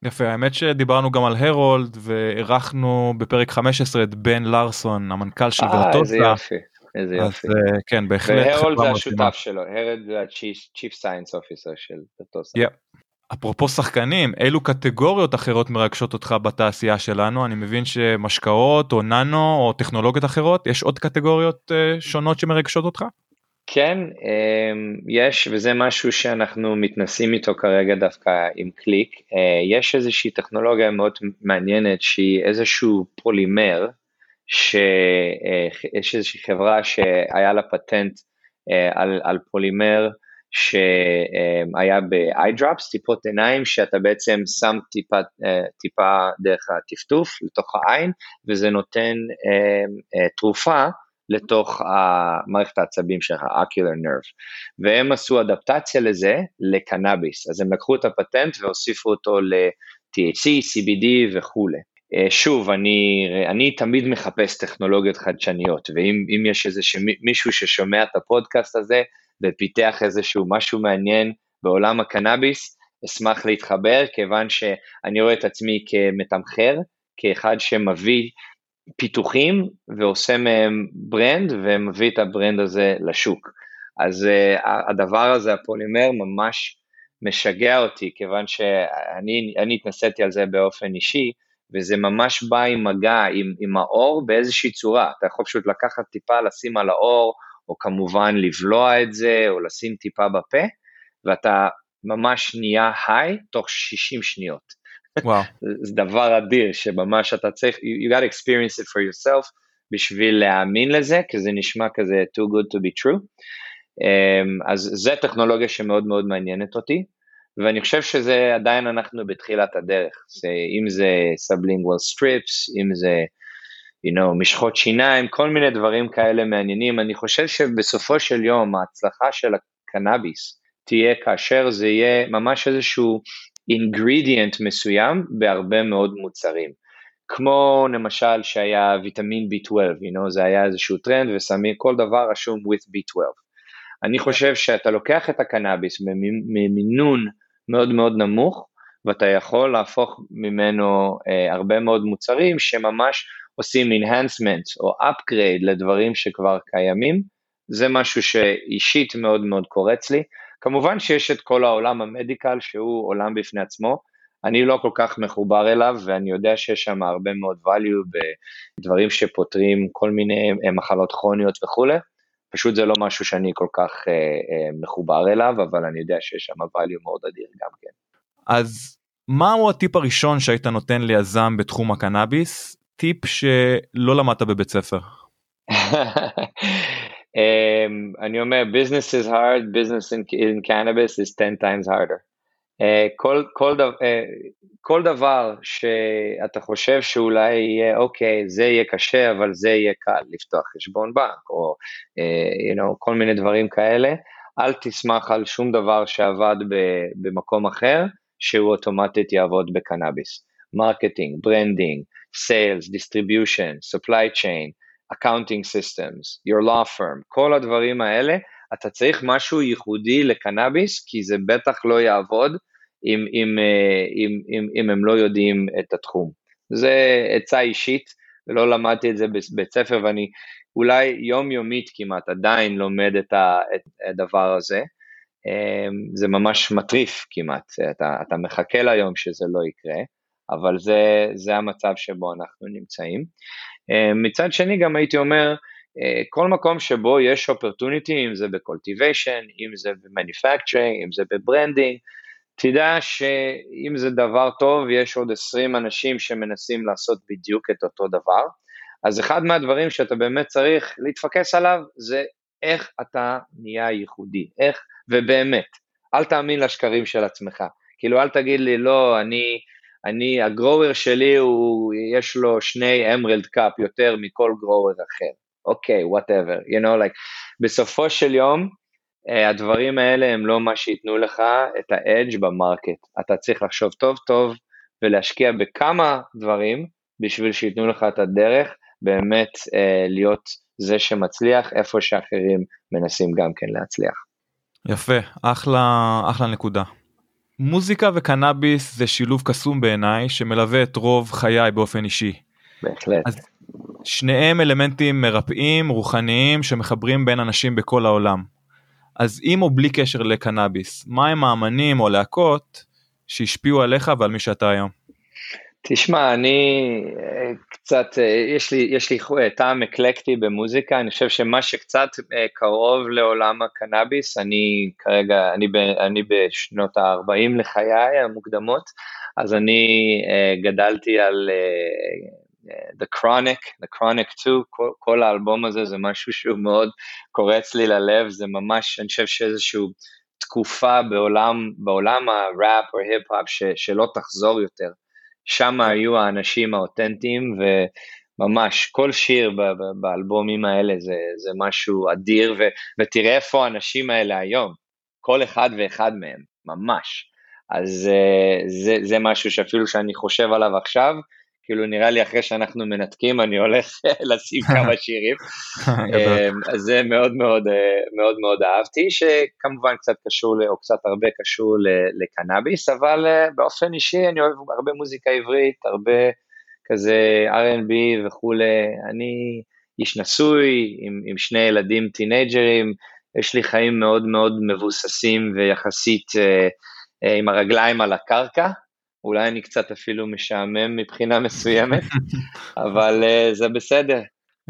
יפה האמת שדיברנו גם על הרולד ואירחנו בפרק 15 את בן לארסון המנכ"ל של ורטוסה. אה, איזה יופי. איזה יופי. אז uh, כן בהחלט. והרולד זה השותף שלו, הרולד זה ה-Chief Science Officer של ורטוסה. אפרופו שחקנים אילו קטגוריות אחרות מרגשות אותך בתעשייה שלנו אני מבין שמשקאות או ננו או טכנולוגיות אחרות יש עוד קטגוריות uh, שונות שמרגשות אותך? כן, אמ, יש, וזה משהו שאנחנו מתנסים איתו כרגע דווקא עם קליק. אה, יש איזושהי טכנולוגיה מאוד מעניינת שהיא איזשהו פולימר, שיש אה, איזושהי חברה שהיה לה פטנט אה, על, על פולימר שהיה ב-eye טיפות עיניים, שאתה בעצם שם טיפה, טיפה דרך הטפטוף לתוך העין, וזה נותן תרופה. לתוך המערכת העצבים של ה-ocular nerve, והם עשו אדפטציה לזה לקנאביס, אז הם לקחו את הפטנט והוסיפו אותו ל-THC, CBD וכולי. אה, שוב, אני, אני תמיד מחפש טכנולוגיות חדשניות, ואם יש איזה מישהו ששומע את הפודקאסט הזה ופיתח איזשהו משהו מעניין בעולם הקנאביס, אשמח להתחבר, כיוון שאני רואה את עצמי כמתמחר, כאחד שמביא פיתוחים ועושה מהם brand ומביא את ה-brand הזה לשוק. אז uh, הדבר הזה, הפולימר, ממש משגע אותי, כיוון שאני התנסיתי על זה באופן אישי, וזה ממש בא עם מגע, עם, עם העור באיזושהי צורה. אתה יכול פשוט לקחת טיפה, לשים על העור, או כמובן לבלוע את זה, או לשים טיפה בפה, ואתה ממש נהיה high תוך 60 שניות. וואו. זה דבר אדיר שממש אתה צריך, you got experience it for yourself בשביל להאמין לזה, כי זה נשמע כזה too good to be true. Um, אז זה טכנולוגיה שמאוד מאוד מעניינת אותי, ואני חושב שזה עדיין אנחנו בתחילת הדרך, זה, אם זה sublingual strips, אם זה you know, משחות שיניים, כל מיני דברים כאלה מעניינים, אני חושב שבסופו של יום ההצלחה של הקנאביס תהיה כאשר זה יהיה ממש איזשהו ingredient מסוים בהרבה מאוד מוצרים. כמו למשל שהיה ויטמין B12, you know, זה היה איזשהו טרנד ושמים כל דבר רשום with B12. אני חושב שאתה לוקח את הקנאביס ממינון מאוד מאוד נמוך, ואתה יכול להפוך ממנו אה, הרבה מאוד מוצרים שממש עושים enhancement או upgrade לדברים שכבר קיימים, זה משהו שאישית מאוד מאוד קורץ לי. כמובן שיש את כל העולם המדיקל שהוא עולם בפני עצמו, אני לא כל כך מחובר אליו ואני יודע שיש שם הרבה מאוד value בדברים שפותרים כל מיני אה, מחלות כרוניות וכולי, פשוט זה לא משהו שאני כל כך אה, אה, מחובר אליו, אבל אני יודע שיש שם value מאוד אדיר גם כן. אז מהו הטיפ הראשון שהיית נותן ליזם בתחום הקנאביס? טיפ שלא למדת בבית ספר. Um, אני אומר, business is hard, business in, in cannabis is 10 times harder. Uh, כל, כל, דבר, uh, כל דבר שאתה חושב שאולי יהיה, אוקיי, זה יהיה קשה, אבל זה יהיה קל, לפתוח חשבון בנק, או uh, you know, כל מיני דברים כאלה, אל תשמח על שום דבר שעבד ב, במקום אחר, שהוא אוטומטית יעבוד בקנאביס. marketing, branding, sales, distribution, supply chain, accounting systems, your law firm, כל הדברים האלה, אתה צריך משהו ייחודי לקנאביס, כי זה בטח לא יעבוד אם, אם, אה, אם, אם, אם הם לא יודעים את התחום. זה עצה אישית, לא למדתי את זה בבית ספר ואני אולי יומיומית כמעט עדיין לומד את הדבר הזה. אמ, זה ממש מטריף כמעט, אתה, אתה מחכה ליום שזה לא יקרה, אבל זה, זה המצב שבו אנחנו נמצאים. אמ, מצד שני גם הייתי אומר, אה, כל מקום שבו יש opportunity, אם זה ב-cultivation, אם זה ב-manufacturing, אם זה ב-branding, תדע שאם זה דבר טוב, יש עוד 20 אנשים שמנסים לעשות בדיוק את אותו דבר. אז אחד מהדברים שאתה באמת צריך להתפקס עליו זה איך אתה נהיה ייחודי, איך, ובאמת, אל תאמין לשקרים של עצמך. כאילו אל תגיד לי, לא, אני, אני, הגרוור שלי הוא, יש לו שני Emerald Cup יותר מכל grower אחר. okay, okay, whatever, you know, like, בסופו של יום, אה, הדברים האלה הם לא מה שייתנו לך את ה-edge ב-market. אתה צריך לחשוב טוב טוב ולהשקיע בכמה דברים בשביל שייתנו לך את הדרך באמת אה, להיות זה שמצליח איפה שאחרים מנסים גם כן להצליח. יפה, אחלה, אחלה נקודה. מוזיקה וקנאביס זה שילוב קסום בעיניי שמלווה את רוב חיי באופן אישי. בהחלט. אז שניהם אלמנטים מרפאים, רוחניים, שמחברים בין אנשים בכל העולם. אז עם או בלי קשר לקנאביס, מהם האמנים או להקות שהשפיעו עליך ועל מי שאתה היום? תשמע, אני אה, קצת, אה, יש לי, יש לי אה, טעם אקלקטי במוזיקה, אני חושב שמה שקצת קרוב לעולם הקנאביס, אני כרגע, אני, ב, אני בשנות ה-40 לחיי המוקדמות, אז אני גדלתי על The Chronic, The Chronic 2, כל, כל האלבום הזה זה משהו שהוא מאוד קורץ לי ללב, זה ממש, אני חושב שאיזושהי תקופה בעולם, בעולם הראפ או היפ-הופ שלא תחזור יותר. שם היו האנשים האותנטיים וממש כל שיר באלבומים האלה זה, זה משהו אדיר ו, ותראה איפה האנשים האלה היום, כל אחד ואחד מהם, ממש. אז אה, זה, זה משהו שאפילו שאני חושב עליו עכשיו, כאילו נראה לי אחרי שאנחנו מנתקים אני הולך לשים כמה שירים, אמ, אז זה מאוד מאוד אה, מאוד מאוד אהבתי, שכמובן קצת קשור, או קצת הרבה קשור לקנאביס, אבל אה, באופן אישי אני אוהב הרבה מוזיקה עברית, הרבה כזה R&B וכולי, אני איש נשוי עם, עם שני ילדים טינג'רים, יש לי חיים מאוד מאוד מבוססים ויחסית אה, עם הרגליים על הקרקע, אולי אני קצת אפילו משעמם מבחינה מסוימת, אבל uh, זה בסדר.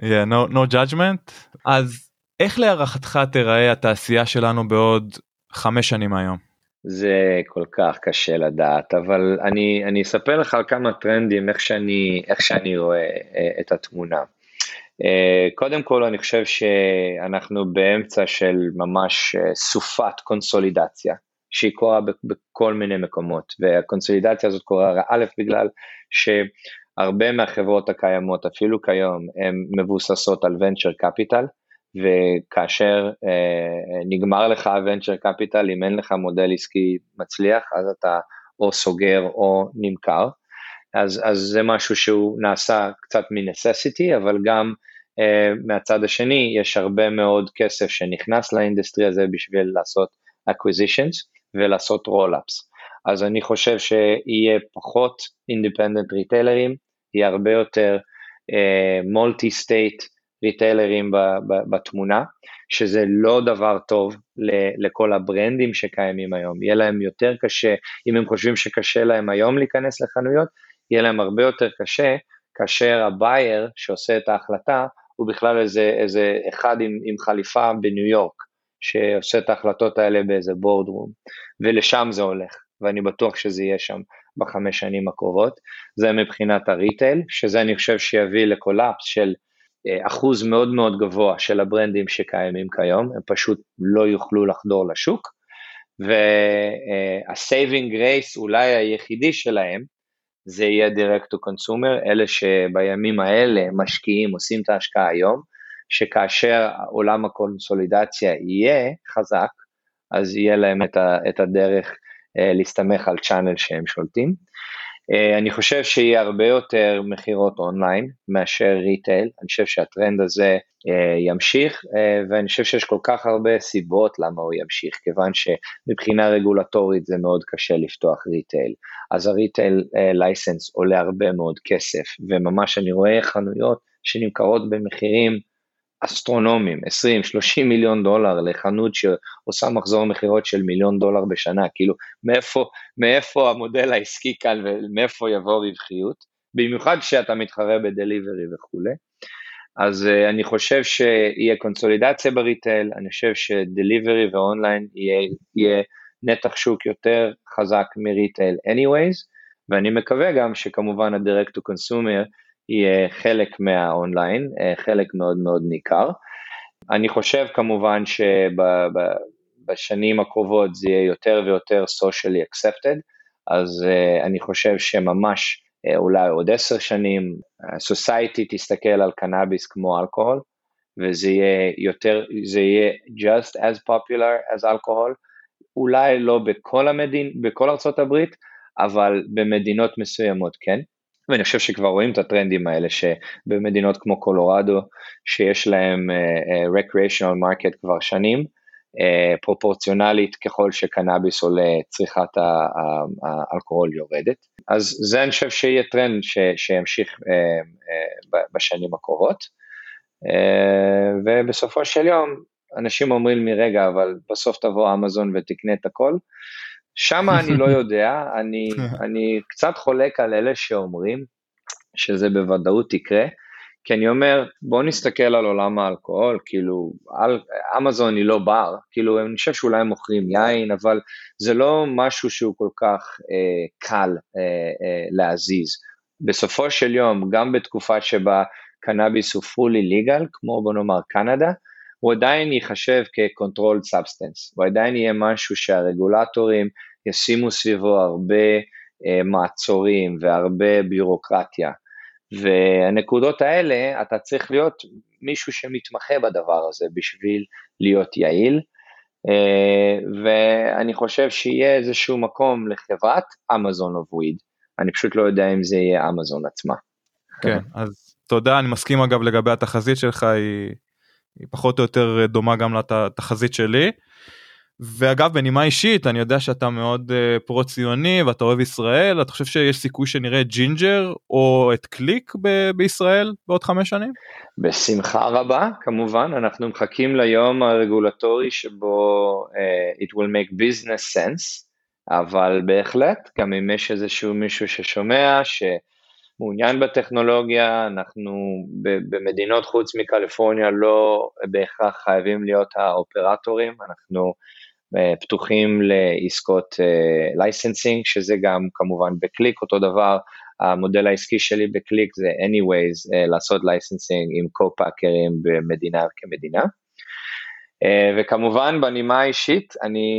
Yeah, no, no judgment. אז איך להערכתך תיראה התעשייה שלנו בעוד חמש שנים היום? זה כל כך קשה לדעת, אבל אני, אני אספר לך על כמה טרנדים, איך שאני, איך שאני רואה uh, את התמונה. Uh, קודם כל אני חושב שאנחנו באמצע של ממש סופת קונסולידציה. שהיא קורה בכל מיני מקומות, והקונסולידציה הזאת קורה א' בגלל שהרבה מהחברות הקיימות, אפילו כיום, הן מבוססות על venture capital, וכאשר אה, נגמר לך ה-venture capital, אם אין לך מודל עסקי מצליח, אז אתה או סוגר או נמכר. אז, אז זה משהו שהוא נעשה קצת מ-necessity, אבל גם uh, מהצד השני יש הרבה מאוד כסף שנכנס ל-industry הזה בשביל לעשות acquisitions, ולעשות roll-ups. אז אני חושב שיהיה פחות independent retailerים, יהיה הרבה יותר multi-state retailerים בתמונה, שזה לא דבר טוב לכל ה-brandים שקיימים היום, יהיה להם יותר קשה, אם הם חושבים שקשה להם היום להיכנס לחנויות, יהיה להם הרבה יותר קשה כאשר ה-buyer שעושה את ההחלטה הוא בכלל איזה, איזה אחד עם, עם חליפה בניו יורק, שעושה את ההחלטות האלה באיזה boardroom, ולשם זה הולך, ואני בטוח שזה יהיה שם בחמש שנים הקרובות. זה מבחינת הריטייל, שזה אני חושב שיביא לקולאפס של אה, אחוז מאוד מאוד גבוה של הברנדים שקיימים כיום, הם פשוט לא יוכלו לחדור לשוק, וה-saving grace אולי היחידי שלהם, זה יהיה direct to consumer, אלה שבימים האלה משקיעים, עושים את ההשקעה היום, שכאשר עולם הקונסולידציה יהיה חזק, אז יהיה להם את, ה, את הדרך uh, להסתמך על channel שהם שולטים. Uh, אני חושב שיהיה הרבה יותר מכירות אונליין מאשר retail, אני חושב שהטרנד הזה uh, ימשיך uh, ואני חושב שיש כל כך הרבה סיבות למה הוא ימשיך, כיוון שמבחינה רגולטורית זה מאוד קשה לפתוח retail, אז ה-retail license עולה הרבה מאוד כסף וממש אני רואה חנויות שנמכרות במחירים אסטרונומיים, 20-30 מיליון דולר לחנות שעושה מחזור מכירות של מיליון דולר בשנה, כאילו מאיפה, מאיפה המודל העסקי כאן ומאיפה יבוא רווחיות, במיוחד כשאתה מתחרה ב-delivery וכולי. אז uh, אני חושב שיהיה קונסולידציה ב-retail, אני חושב ש-delivery ו-online יהיה, יהיה נתח שוק יותר חזק מ-retail anyways, ואני מקווה גם שכמובן ה-direct to consumer יהיה חלק מהאונליין, אה, חלק מאוד מאוד ניכר. אני חושב כמובן שבשנים הקרובות זה יהיה יותר ויותר socially accepted, אז אה, אני חושב שממש אה, אולי עוד עשר שנים, society תסתכל על קנאביס כמו אלכוהול, וזה יהיה יותר, זה יהיה just as popular as אלכוהול, אולי לא בכל המדין, בכל ארצות הברית, אבל במדינות מסוימות כן. ואני חושב שכבר רואים את הטרנדים האלה שבמדינות כמו קולורדו שיש להם uh, recreational market כבר שנים, uh, פרופורציונלית ככל שקנאביס עולה צריכת האלכוהול יורדת. אז זה אני חושב שיהיה טרנד ש, שימשיך uh, uh, בשנים הקרובות. Uh, ובסופו של יום אנשים אומרים לי רגע אבל בסוף תבוא אמזון ותקנה את הכל. שם אני לא יודע, אני, אני קצת חולק על אלה שאומרים שזה בוודאות יקרה, כי אני אומר, בואו נסתכל על עולם האלכוהול, כאילו, על, אמזון היא לא בר, כאילו, אני חושב שאולי הם מוכרים יין, אבל זה לא משהו שהוא כל כך אה, קל אה, אה, להזיז. בסופו של יום, גם בתקופה שבה קנאביס הוא fully legal, כמו בוא נאמר קנדה, הוא עדיין ייחשב כ-controlled substance, הוא עדיין יהיה משהו שהרגולטורים ישימו סביבו הרבה uh, מעצורים והרבה ביורוקרטיה. והנקודות האלה, אתה צריך להיות מישהו שמתמחה בדבר הזה בשביל להיות יעיל. Uh, ואני חושב שיהיה איזשהו מקום לחברת אמזון אוף וויד, אני פשוט לא יודע אם זה יהיה אמזון עצמה. כן, אז תודה, אני מסכים אגב לגבי התחזית שלך, היא, היא פחות או יותר דומה גם לתחזית שלי. ואגב בנימה אישית אני יודע שאתה מאוד uh, פרו ציוני ואתה אוהב ישראל אתה חושב שיש סיכוי שנראה ג'ינג'ר או את קליק ב- בישראל בעוד חמש שנים? בשמחה רבה כמובן אנחנו מחכים ליום הרגולטורי שבו uh, it will make business sense אבל בהחלט גם אם יש איזשהו מישהו ששומע שמעוניין בטכנולוגיה אנחנו במדינות חוץ מקליפורניה לא בהכרח חייבים להיות ה-operatorים אנחנו אה, פתוחים לעסקות licensing, אה, שזה גם כמובן בקליק אותו דבר, המודל העסקי שלי בקליק זה anyways אה, לעשות licensing עם co-packerים במדינה כמדינה. וכמובן בנימה האישית אני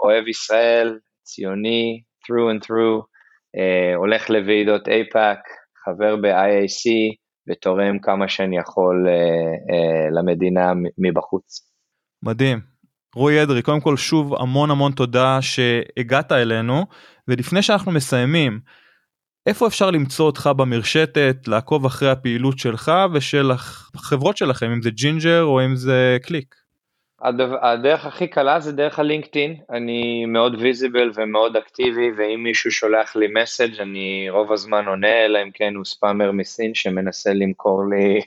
אוהב ישראל, ציוני, through and through, הולך לוועידות איפא"ק, חבר ב-IAC ותורם כמה שאני יכול למדינה מבחוץ. מדהים, רועי אדרי קודם כל שוב המון המון תודה שהגעת אלינו ולפני שאנחנו מסיימים איפה אפשר למצוא אותך במרשתת לעקוב אחרי הפעילות שלך ושל החברות שלכם אם זה ג'ינג'ר או אם זה קליק. הדרך הכי קלה זה דרך הלינקדאין, אני מאוד visible ומאוד אקטיבי, ואם מישהו שולח לי message אני רוב הזמן עונה, אלא אם כן הוא spammer מסין שמנסה למכור לי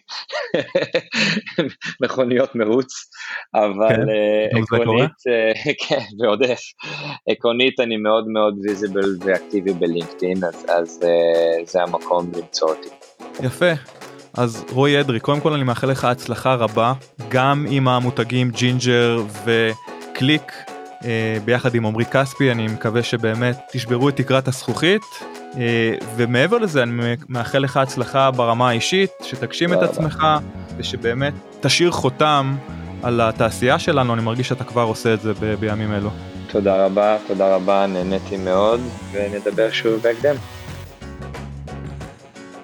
מכוניות מרוץ, אבל כן, uh, עקרונית, uh, כן, ועוד איך, עקרונית אני מאוד מאוד visible ואקטיבי בלינקדאין, אז, אז uh, זה המקום למצוא אותי. יפה, אז רועי אדרי, קודם כל אני מאחל לך הצלחה רבה, גם עם המותגים ג'ינג'ר וקליק, אה, ביחד עם עמרי כספי, אני מקווה שבאמת תשברו את תקרת הזכוכית, אה, ומעבר לזה אני מאחל לך הצלחה ברמה האישית, שתגשים את עצמך, ושבאמת תשאיר חותם על התעשייה שלנו, אני מרגיש שאתה כבר עושה את זה ב- בימים אלו. תודה רבה, תודה רבה, נהניתי מאוד, ונדבר שוב בהקדם.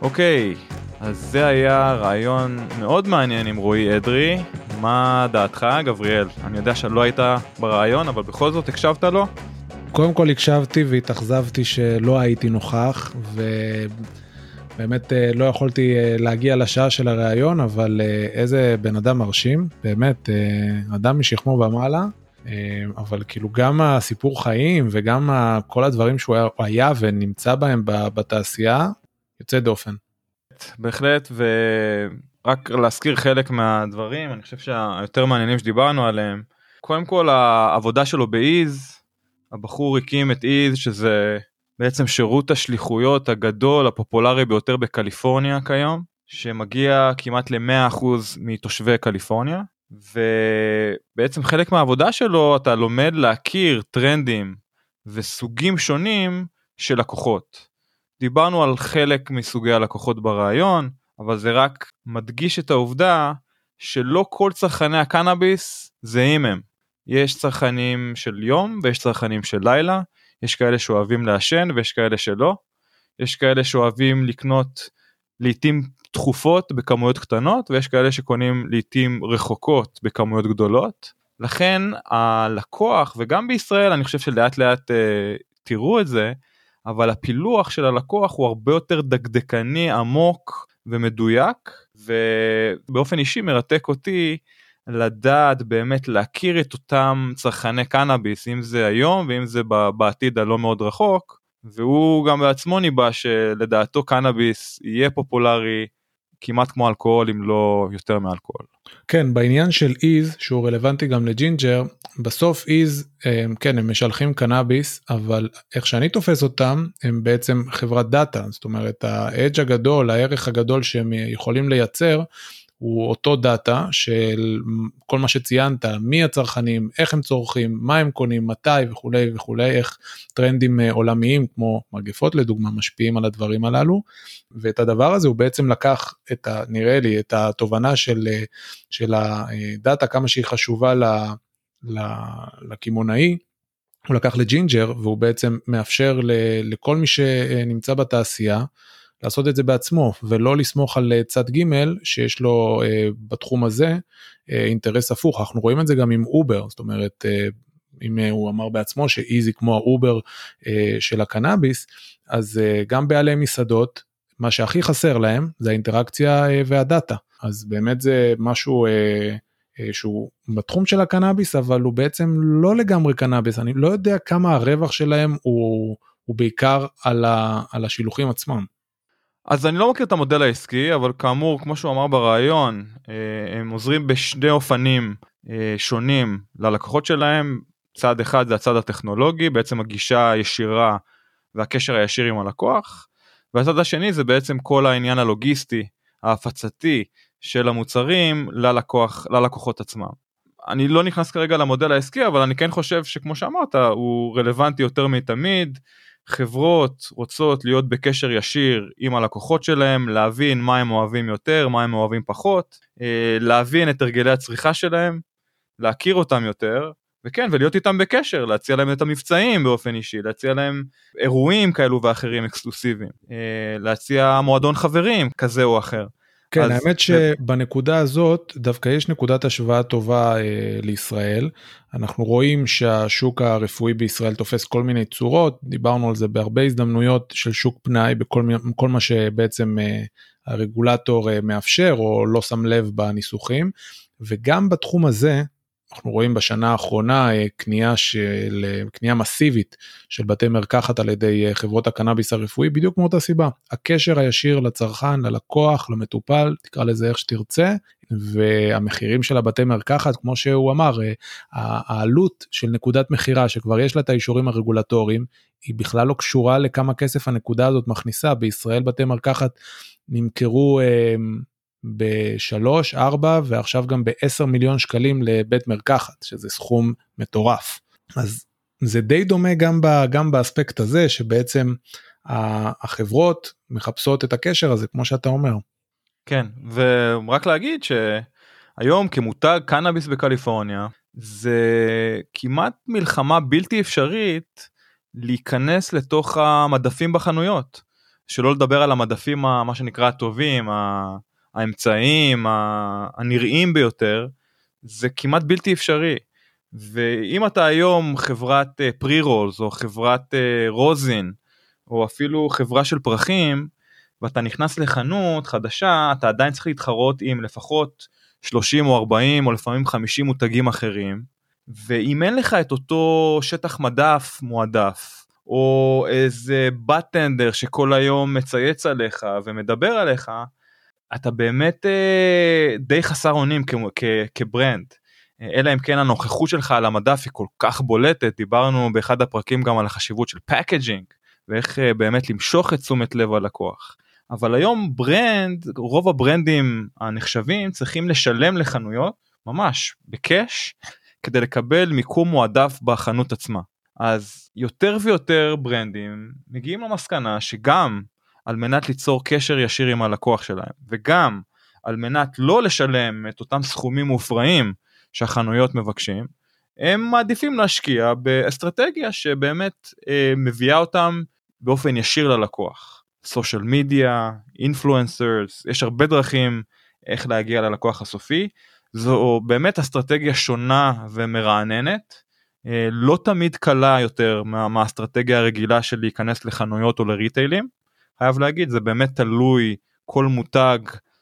אוקיי, אז זה היה רעיון מאוד מעניין עם רועי אדרי. מה דעתך, גבריאל? אני יודע שלא היית ברעיון, אבל בכל זאת הקשבת לו? קודם כל הקשבתי והתאכזבתי שלא הייתי נוכח ובאמת אה, לא יכולתי אה, להגיע לשעה של הראיון אבל אה, איזה בן אדם מרשים באמת אדם משכמו ומעלה אבל כאילו גם הסיפור חיים וגם כל הדברים שהוא היה ונמצא בהם בתעשייה יוצא דופן. בהחלט ורק להזכיר חלק מהדברים אני חושב שהיותר מעניינים שדיברנו עליהם קודם כל העבודה שלו באיז הבחור הקים את איז שזה בעצם שירות השליחויות הגדול הפופולרי ביותר בקליפורניה כיום שמגיע כמעט ל-100% מתושבי קליפורניה ובעצם חלק מהעבודה שלו אתה לומד להכיר טרנדים וסוגים שונים של לקוחות. דיברנו על חלק מסוגי הלקוחות ברעיון אבל זה רק מדגיש את העובדה שלא כל צרכני הקנאביס זהים הם. יש צרכנים של יום ויש צרכנים של לילה, יש כאלה שאוהבים לעשן ויש כאלה שלא, יש כאלה שאוהבים לקנות לעיתים תכופות בכמויות קטנות ויש כאלה שקונים לעיתים רחוקות בכמויות גדולות. לכן הלקוח וגם בישראל אני חושב שלאט לאט אה, תראו את זה אבל הפילוח של הלקוח הוא הרבה יותר דקדקני עמוק ומדויק ובאופן אישי מרתק אותי לדעת באמת להכיר את אותם צרכני קנאביס אם זה היום ואם זה בעתיד הלא מאוד רחוק והוא גם בעצמו ניבא שלדעתו קנאביס יהיה פופולרי כמעט כמו אלכוהול אם לא יותר מאלכוהול. כן בעניין של Eaze שהוא רלוונטי גם לג'ינג'ר בסוף Eaze הם, כן הם משלחים קנאביס אבל איך שאני תופס אותם הם בעצם חברת דאטה זאת אומרת ה edge הגדול הערך הגדול שהם יכולים לייצר הוא אותו דאטה של כל מה שציינת, מי הצרכנים, איך הם צורכים, מה הם קונים, מתי וכולי וכולי, איך טרנדים אה, עולמיים כמו מגפות לדוגמה משפיעים על הדברים הללו. ואת הדבר הזה הוא בעצם לקח את ה... נראה לי את התובנה של, אה, של הדאטה כמה שהיא חשובה לקמעונאי. הוא לקח לג'ינג'ר והוא בעצם מאפשר לכל מי שנמצא בתעשייה לעשות את זה בעצמו ולא לסמוך על אה, צד ג' שיש לו אה, בתחום הזה אה, אינטרס הפוך. אנחנו רואים את זה גם עם אובר זאת אומרת אם הוא אמר בעצמו ש Eaze היא כמו האובר של הקנאביס אז גם בעלי מסעדות מה שהכי חסר להם זה האינטראקציה והדאטה. אז באמת זה משהו שהוא בתחום של הקנאביס אבל הוא בעצם לא לגמרי קנאביס. אני לא יודע כמה הרווח שלהם הוא, הוא בעיקר על, ה, על השילוחים עצמם. אז אני לא מכיר את המודל העסקי אבל כאמור כמו שהוא אמר בריאיון אה, הם עוזרים בשני אופנים אה, שונים ללקוחות שלהם. צד אחד זה הצד הטכנולוגי בעצם הגישה הישירה והקשר הישיר עם הלקוח. והצד השני זה בעצם כל העניין הלוגיסטי ההפצתי של המוצרים ללקוח ללקוחות עצמם. אני לא נכנס כרגע למודל העסקי אבל אני כן חושב שכמו שאמרת הוא רלוונטי יותר מתמיד חברות רוצות להיות בקשר ישיר עם הלקוחות שלהם, להבין מה הם אוהבים יותר, מה הם אוהבים פחות, אה, להבין את הרגלי הצריכה שלהם, להכיר אותם יותר, וכן, ולהיות איתם בקשר, להציע להם את המבצעים באופן אישי, להציע להם אירועים כאלו ואחרים אקסקלוסיביים, אה, להציע מועדון חברים כזה או אחר. כן, אז... האמת שבנקודה הזאת דווקא יש נקודת השוואה טובה אה, לישראל. אנחנו רואים שהשוק הרפואי בישראל תופס כל מיני צורות, דיברנו על זה בהרבה הזדמנויות של שוק פנאי בכל כל מה שבעצם אה, הרגולטור אה, מאפשר או לא שם לב בניסוחים, וגם בתחום הזה אנחנו רואים בשנה האחרונה אה, קנייה של אה, קנייה מסיבית של בתי מרקחת על ידי אה, חברות הקנאביס הרפואי בדיוק מאותה סיבה. הקשר הישיר לצרכן ללקוח למטופל תקרא לזה איך שתרצה והמחירים של הבתי מרקחת כמו שהוא אמר העלות של נקודת מכירה שכבר יש לה את האישורים הרגולטוריים היא בכלל לא קשורה לכמה כסף הנקודה הזאת מכניסה. בישראל בתי מרקחת נמכרו בשלוש, ארבע ועכשיו גם בעשר מיליון שקלים לבית מרקחת, שזה סכום מטורף. אז זה די דומה גם, ב, גם באספקט הזה, שבעצם החברות מחפשות את הקשר הזה, כמו שאתה אומר. כן, ורק להגיד שהיום כמותג קנאביס בקליפורניה, זה כמעט מלחמה בלתי אפשרית להיכנס לתוך המדפים בחנויות. שלא לדבר על המדפים מה שנקרא הטובים, האמצעים הנראים ביותר זה כמעט בלתי אפשרי. ואם אתה היום חברת uh, רולס או חברת רוזין או אפילו חברה של פרחים ואתה נכנס לחנות חדשה אתה עדיין צריך להתחרות עם לפחות 30 או 40 או לפעמים 50 מותגים אחרים. ואם אין לך את אותו שטח מדף מועדף או איזה budtender שכל היום מצייץ עליך ומדבר עליך אתה באמת אה, די חסר אונים כ brand. אלא אם כן הנוכחות שלך על המדף היא כל כך בולטת, דיברנו באחד הפרקים גם על החשיבות של packaging ואיך אה, באמת למשוך את תשומת לב הלקוח. אבל היום brand, רוב הברנדים הנחשבים צריכים לשלם לחנויות, ממש, בקאש, כדי לקבל מיקום מועדף בחנות עצמה. אז יותר ויותר ברנדים מגיעים למסקנה שגם על מנת ליצור קשר ישיר עם הלקוח שלהם וגם על מנת לא לשלם את אותם סכומים מופרעים שהחנויות מבקשים, הם מעדיפים להשקיע באסטרטגיה שבאמת אה, מביאה אותם באופן ישיר ללקוח. סושיאל מדיה, אינפלואנסרס, יש הרבה דרכים איך להגיע ללקוח הסופי. זו באמת אסטרטגיה שונה ומרעננת, אה, לא תמיד קלה יותר מה, מהאסטרטגיה הרגילה של להיכנס לחנויות או לריטיילים. חייב להגיד זה באמת תלוי כל מותג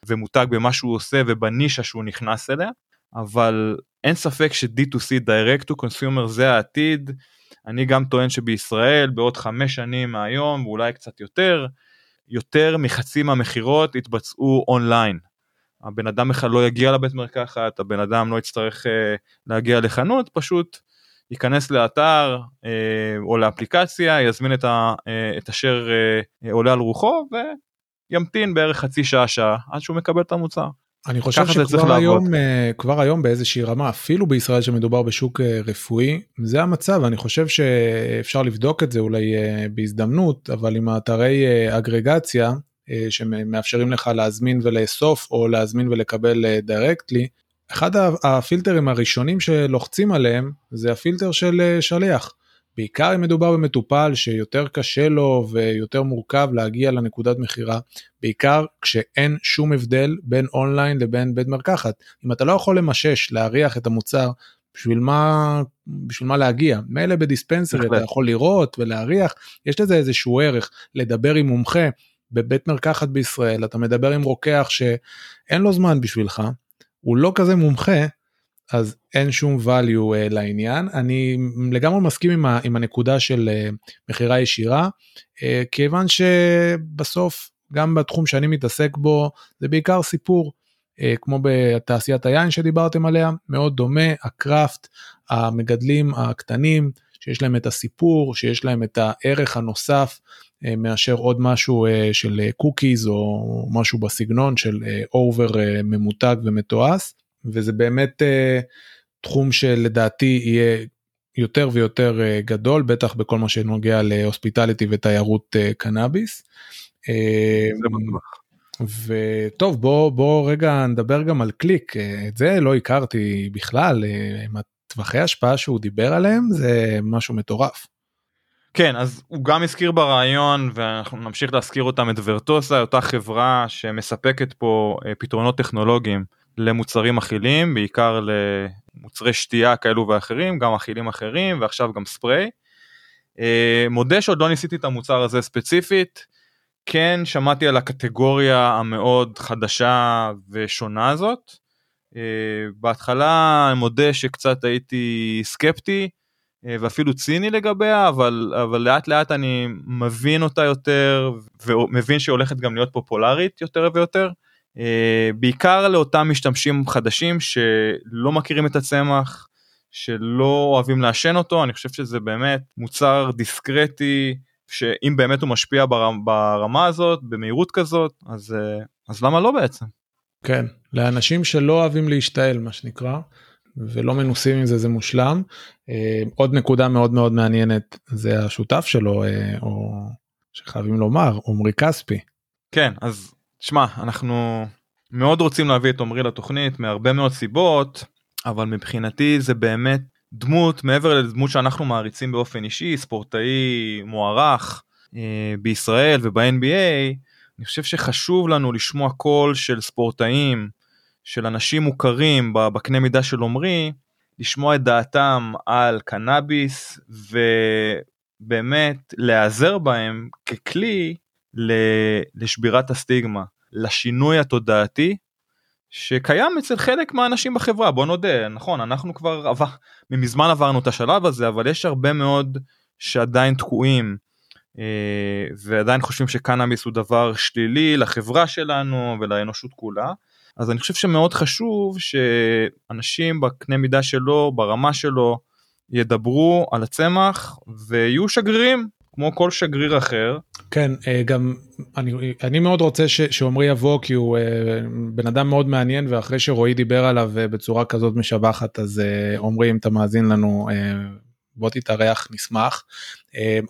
ומותג במה שהוא עושה ובנישה שהוא נכנס אליה. אבל אין ספק ש-D2C, Direct to Consumer זה העתיד. אני גם טוען שבישראל בעוד חמש שנים מהיום ואולי קצת יותר, יותר מחצי מהמכירות יתבצעו אונליין. הבן אדם בכלל לא יגיע לבית מרקחת, הבן אדם לא יצטרך uh, להגיע לחנות, פשוט ייכנס לאתר uh, או לאפליקציה, יזמין את, ה, את אשר uh, עולה על רוחו וימתין בערך חצי שעה שעה עד שהוא מקבל את המוצר. אני חושב שכבר היום, אה, כבר היום באיזושהי רמה, אפילו בישראל שמדובר בשוק אה, רפואי, זה המצב, אני חושב שאפשר לבדוק את זה אולי אה, בהזדמנות, אבל עם האתרי אגרגציה שמאפשרים לך להזמין ולאסוף או להזמין ולקבל דירקטלי, אחד הפילטרים הראשונים שלוחצים עליהם זה הפילטר של שליח. בעיקר אם מדובר במטופל שיותר קשה לו ויותר מורכב להגיע לנקודת מכירה, בעיקר כשאין שום הבדל בין אונליין לבין בית מרקחת. אם אתה לא יכול למשש, להריח את המוצר, בשביל מה, בשביל מה להגיע? מילא בדיספנסרי אתה יכול לראות ולהריח, יש לזה איזשהו ערך לדבר עם מומחה בבית מרקחת בישראל, אתה מדבר עם רוקח שאין לו זמן בשבילך, הוא לא כזה מומחה, אז אין שום value uh, לעניין. אני לגמרי מסכים עם, ה, עם הנקודה של uh, מכירה ישירה, uh, כיוון שבסוף גם בתחום שאני מתעסק בו זה בעיקר סיפור. כמו בתעשיית היין שדיברתם עליה, מאוד דומה, הקראפט, המגדלים הקטנים, שיש להם את הסיפור, שיש להם את הערך הנוסף אה, מאשר עוד משהו אה, של Cookies או משהו בסגנון של אובר ממותג ומתועש. וזה באמת תחום שלדעתי יהיה יותר ויותר גדול, בטח בכל מה שנוגע ל hospitality ותיירות קנאביס. וטוב בוא בוא רגע נדבר גם על קליק את זה לא הכרתי בכלל עם הטווחי השפעה שהוא דיבר עליהם זה משהו מטורף. כן אז הוא גם הזכיר ברעיון ואנחנו נמשיך להזכיר אותם את ורטוסה אותה חברה שמספקת פה פתרונות טכנולוגיים למוצרים אכילים, בעיקר למוצרי שתייה כאלו ואחרים, גם אכילים אחרים ועכשיו גם ספרי. אה, מודה שעוד לא ניסיתי את המוצר הזה ספציפית, כן שמעתי על הקטגוריה המאוד חדשה ושונה הזאת. אה, בהתחלה אני מודה שקצת הייתי סקפטי אה, ואפילו ציני לגביה, אבל, אבל לאט לאט אני מבין אותה יותר ומבין שהיא הולכת גם להיות פופולרית יותר ויותר. אה, בעיקר לאותם משתמשים חדשים שלא מכירים את הצמח, שלא אוהבים לעשן אותו, אני חושב שזה באמת מוצר דיסקרטי, שאם באמת הוא משפיע ברמה, ברמה הזאת, במהירות כזאת, אז, אז למה לא בעצם? כן, לאנשים שלא אוהבים להשתעל מה שנקרא, ולא מנוסים עם זה זה מושלם. אה, עוד נקודה מאוד מאוד מעניינת זה השותף שלו, או שחייבים לומר, עמרי כספי. כן, אז שמע אנחנו מאוד רוצים להביא את עמרי לתוכנית מהרבה מאוד סיבות אבל מבחינתי זה באמת דמות מעבר לדמות שאנחנו מעריצים באופן אישי ספורטאי מוערך אה, בישראל וב-NBA אני חושב שחשוב לנו לשמוע קול של ספורטאים של אנשים מוכרים בקנה מידה של עמרי לשמוע את דעתם על קנאביס ובאמת להיעזר בהם ככלי לשבירת הסטיגמה, לשינוי התודעתי שקיים אצל חלק מהאנשים בחברה. בוא נודה נכון אנחנו כבר עבר, מזמן עברנו את השלב הזה אבל יש הרבה מאוד שעדיין תקועים ועדיין חושבים שקנאביס הוא דבר שלילי לחברה שלנו ולאנושות כולה. אז אני חושב שמאוד חשוב שאנשים בקנה מידה שלו ברמה שלו ידברו על הצמח ויהיו שגרירים כמו כל שגריר אחר. כן אה, גם אני אני מאוד רוצה שעמרי יבוא כי הוא אה, בן אדם מאוד מעניין ואחרי שרועי דיבר עליו בצורה כזאת משבחת אז עמרי אם אתה מאזין לנו בוא תתארח נשמח.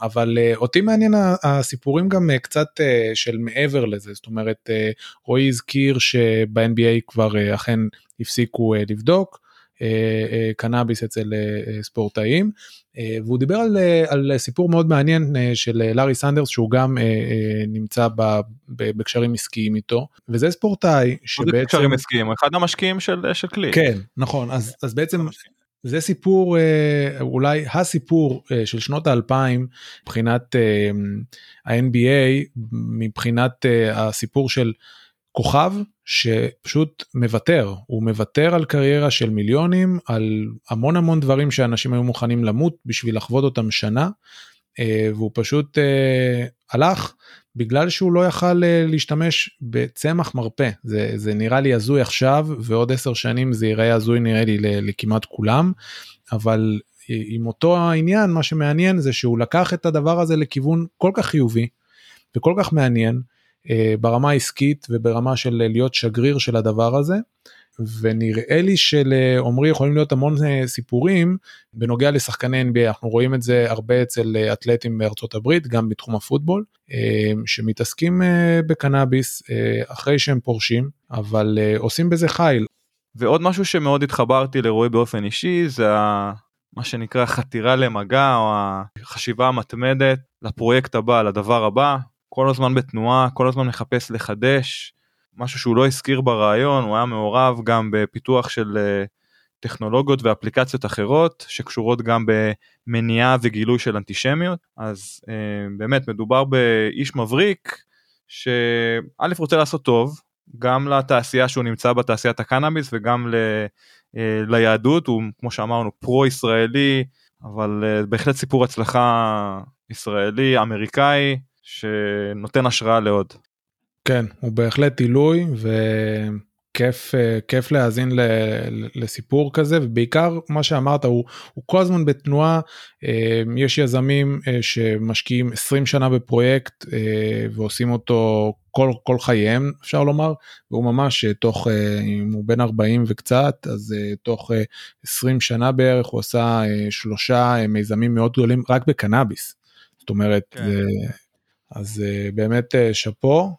אבל אותי מעניין הסיפורים גם קצת של מעבר לזה. זאת אומרת רועי הזכיר שב-NBA כבר אכן הפסיקו לבדוק קנאביס אצל ספורטאים. והוא דיבר על, על סיפור מאוד מעניין של לארי סנדרס שהוא גם נמצא בקשרים עסקיים איתו. וזה ספורטאי שבעצם... קשרים עסקיים? אחד המשקיעים של, של כלי. כן נכון. אז, אז בעצם זה סיפור אה, אולי הסיפור אה, של שנות האלפיים מבחינת אה, ה-NBA מבחינת הסיפור של כוכב שפשוט מוותר. הוא מוותר על קריירה של מיליונים על המון המון דברים שאנשים היו מוכנים למות בשביל לחוות אותם שנה והוא פשוט הלך בגלל שהוא לא יכל אה, להשתמש בצמח מרפא זה זה נראה לי הזוי עכשיו ועוד עשר שנים זה יראה הזוי נראה לי לכמעט כולם אבל אה, עם אותו העניין מה שמעניין זה שהוא לקח את הדבר הזה לכיוון כל כך חיובי וכל כך מעניין אה, ברמה העסקית וברמה של להיות שגריר של הדבר הזה ונראה לי שלעומרי יכולים להיות המון אה, סיפורים בנוגע לשחקני NBA אנחנו רואים את זה הרבה אצל אה, אתלטים בארצות הברית גם בתחום הפוטבול אה, שמתעסקים בקנאביס אחרי שהם פורשים אבל עושים בזה חיל. ועוד משהו שמאוד התחברתי לרועי באופן אישי זה מה שנקרא חתירה למגע או החשיבה המתמדת לפרויקט הבא לדבר הבא כל הזמן בתנועה כל הזמן מחפש לחדש. משהו שהוא לא הזכיר ברעיון, הוא היה מעורב גם בפיתוח של אה, טכנולוגיות ואפליקציות אחרות שקשורות גם במניעה וגילוי של אנטישמיות, אז אה, באמת מדובר באיש מבריק שא' רוצה לעשות טוב, גם לתעשייה שהוא נמצא בתעשיית הקנאביס וגם ל, אה, ליהדות, הוא כמו שאמרנו פרו-ישראלי, אבל בהחלט סיפור הצלחה ישראלי, אמריקאי, שנותן השראה לעוד. כן, הוא בהחלט עילוי וכיף אה, כיף להאזין לסיפור כזה ובעיקר מה שאמרת הוא, הוא כל הזמן בתנועה אה, יש יזמים אה, שמשקיעים 20 שנה בפרויקט ועושים אותו כל כל חייהם אפשר לומר והוא ממש תוך אם הוא בן 40 וקצת אז תוך 20 שנה בערך הוא עשה שלושה מיזמים מאוד גדולים רק בקנאביס. זאת אומרת כן. זה אז uh, באמת uh, שאפו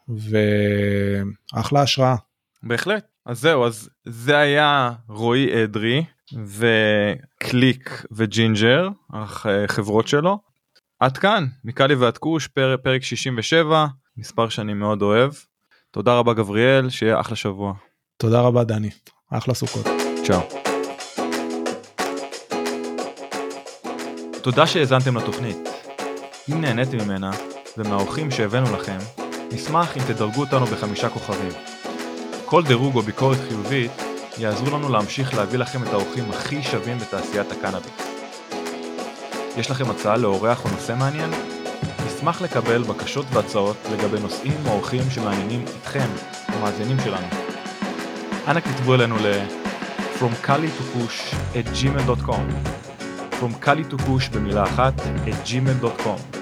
ואחלה השראה. בהחלט. אז זהו, אז זה היה רועי אדרי וקליק וג'ינג'ר, החברות שלו. עד כאן, מקאלי ועד כוש, פר, פרק 67, מספר שאני מאוד אוהב. תודה רבה גבריאל, שיהיה אחלה שבוע. תודה רבה דני, אחלה סוכות. צ'או. תודה שהאזנתם לתוכנית. אם נהניתם ממנה, ומהאורחים שהבאנו לכם, נשמח אם תדרגו אותנו בחמישה כוכבים. כל דירוג או ביקורת חיובית יעזרו לנו להמשיך להביא לכם את האורחים הכי שווים בתעשיית הקנאביס. יש לכם הצעה לאורח או נושא מעניין? נשמח לקבל בקשות והצעות לגבי נושאים או אורחים שמעניינים אתכם, המאזינים שלנו. אנא כתבו אלינו ל- From Kali to Push at gmail.com From Kali to Push במילה אחת at gmail.com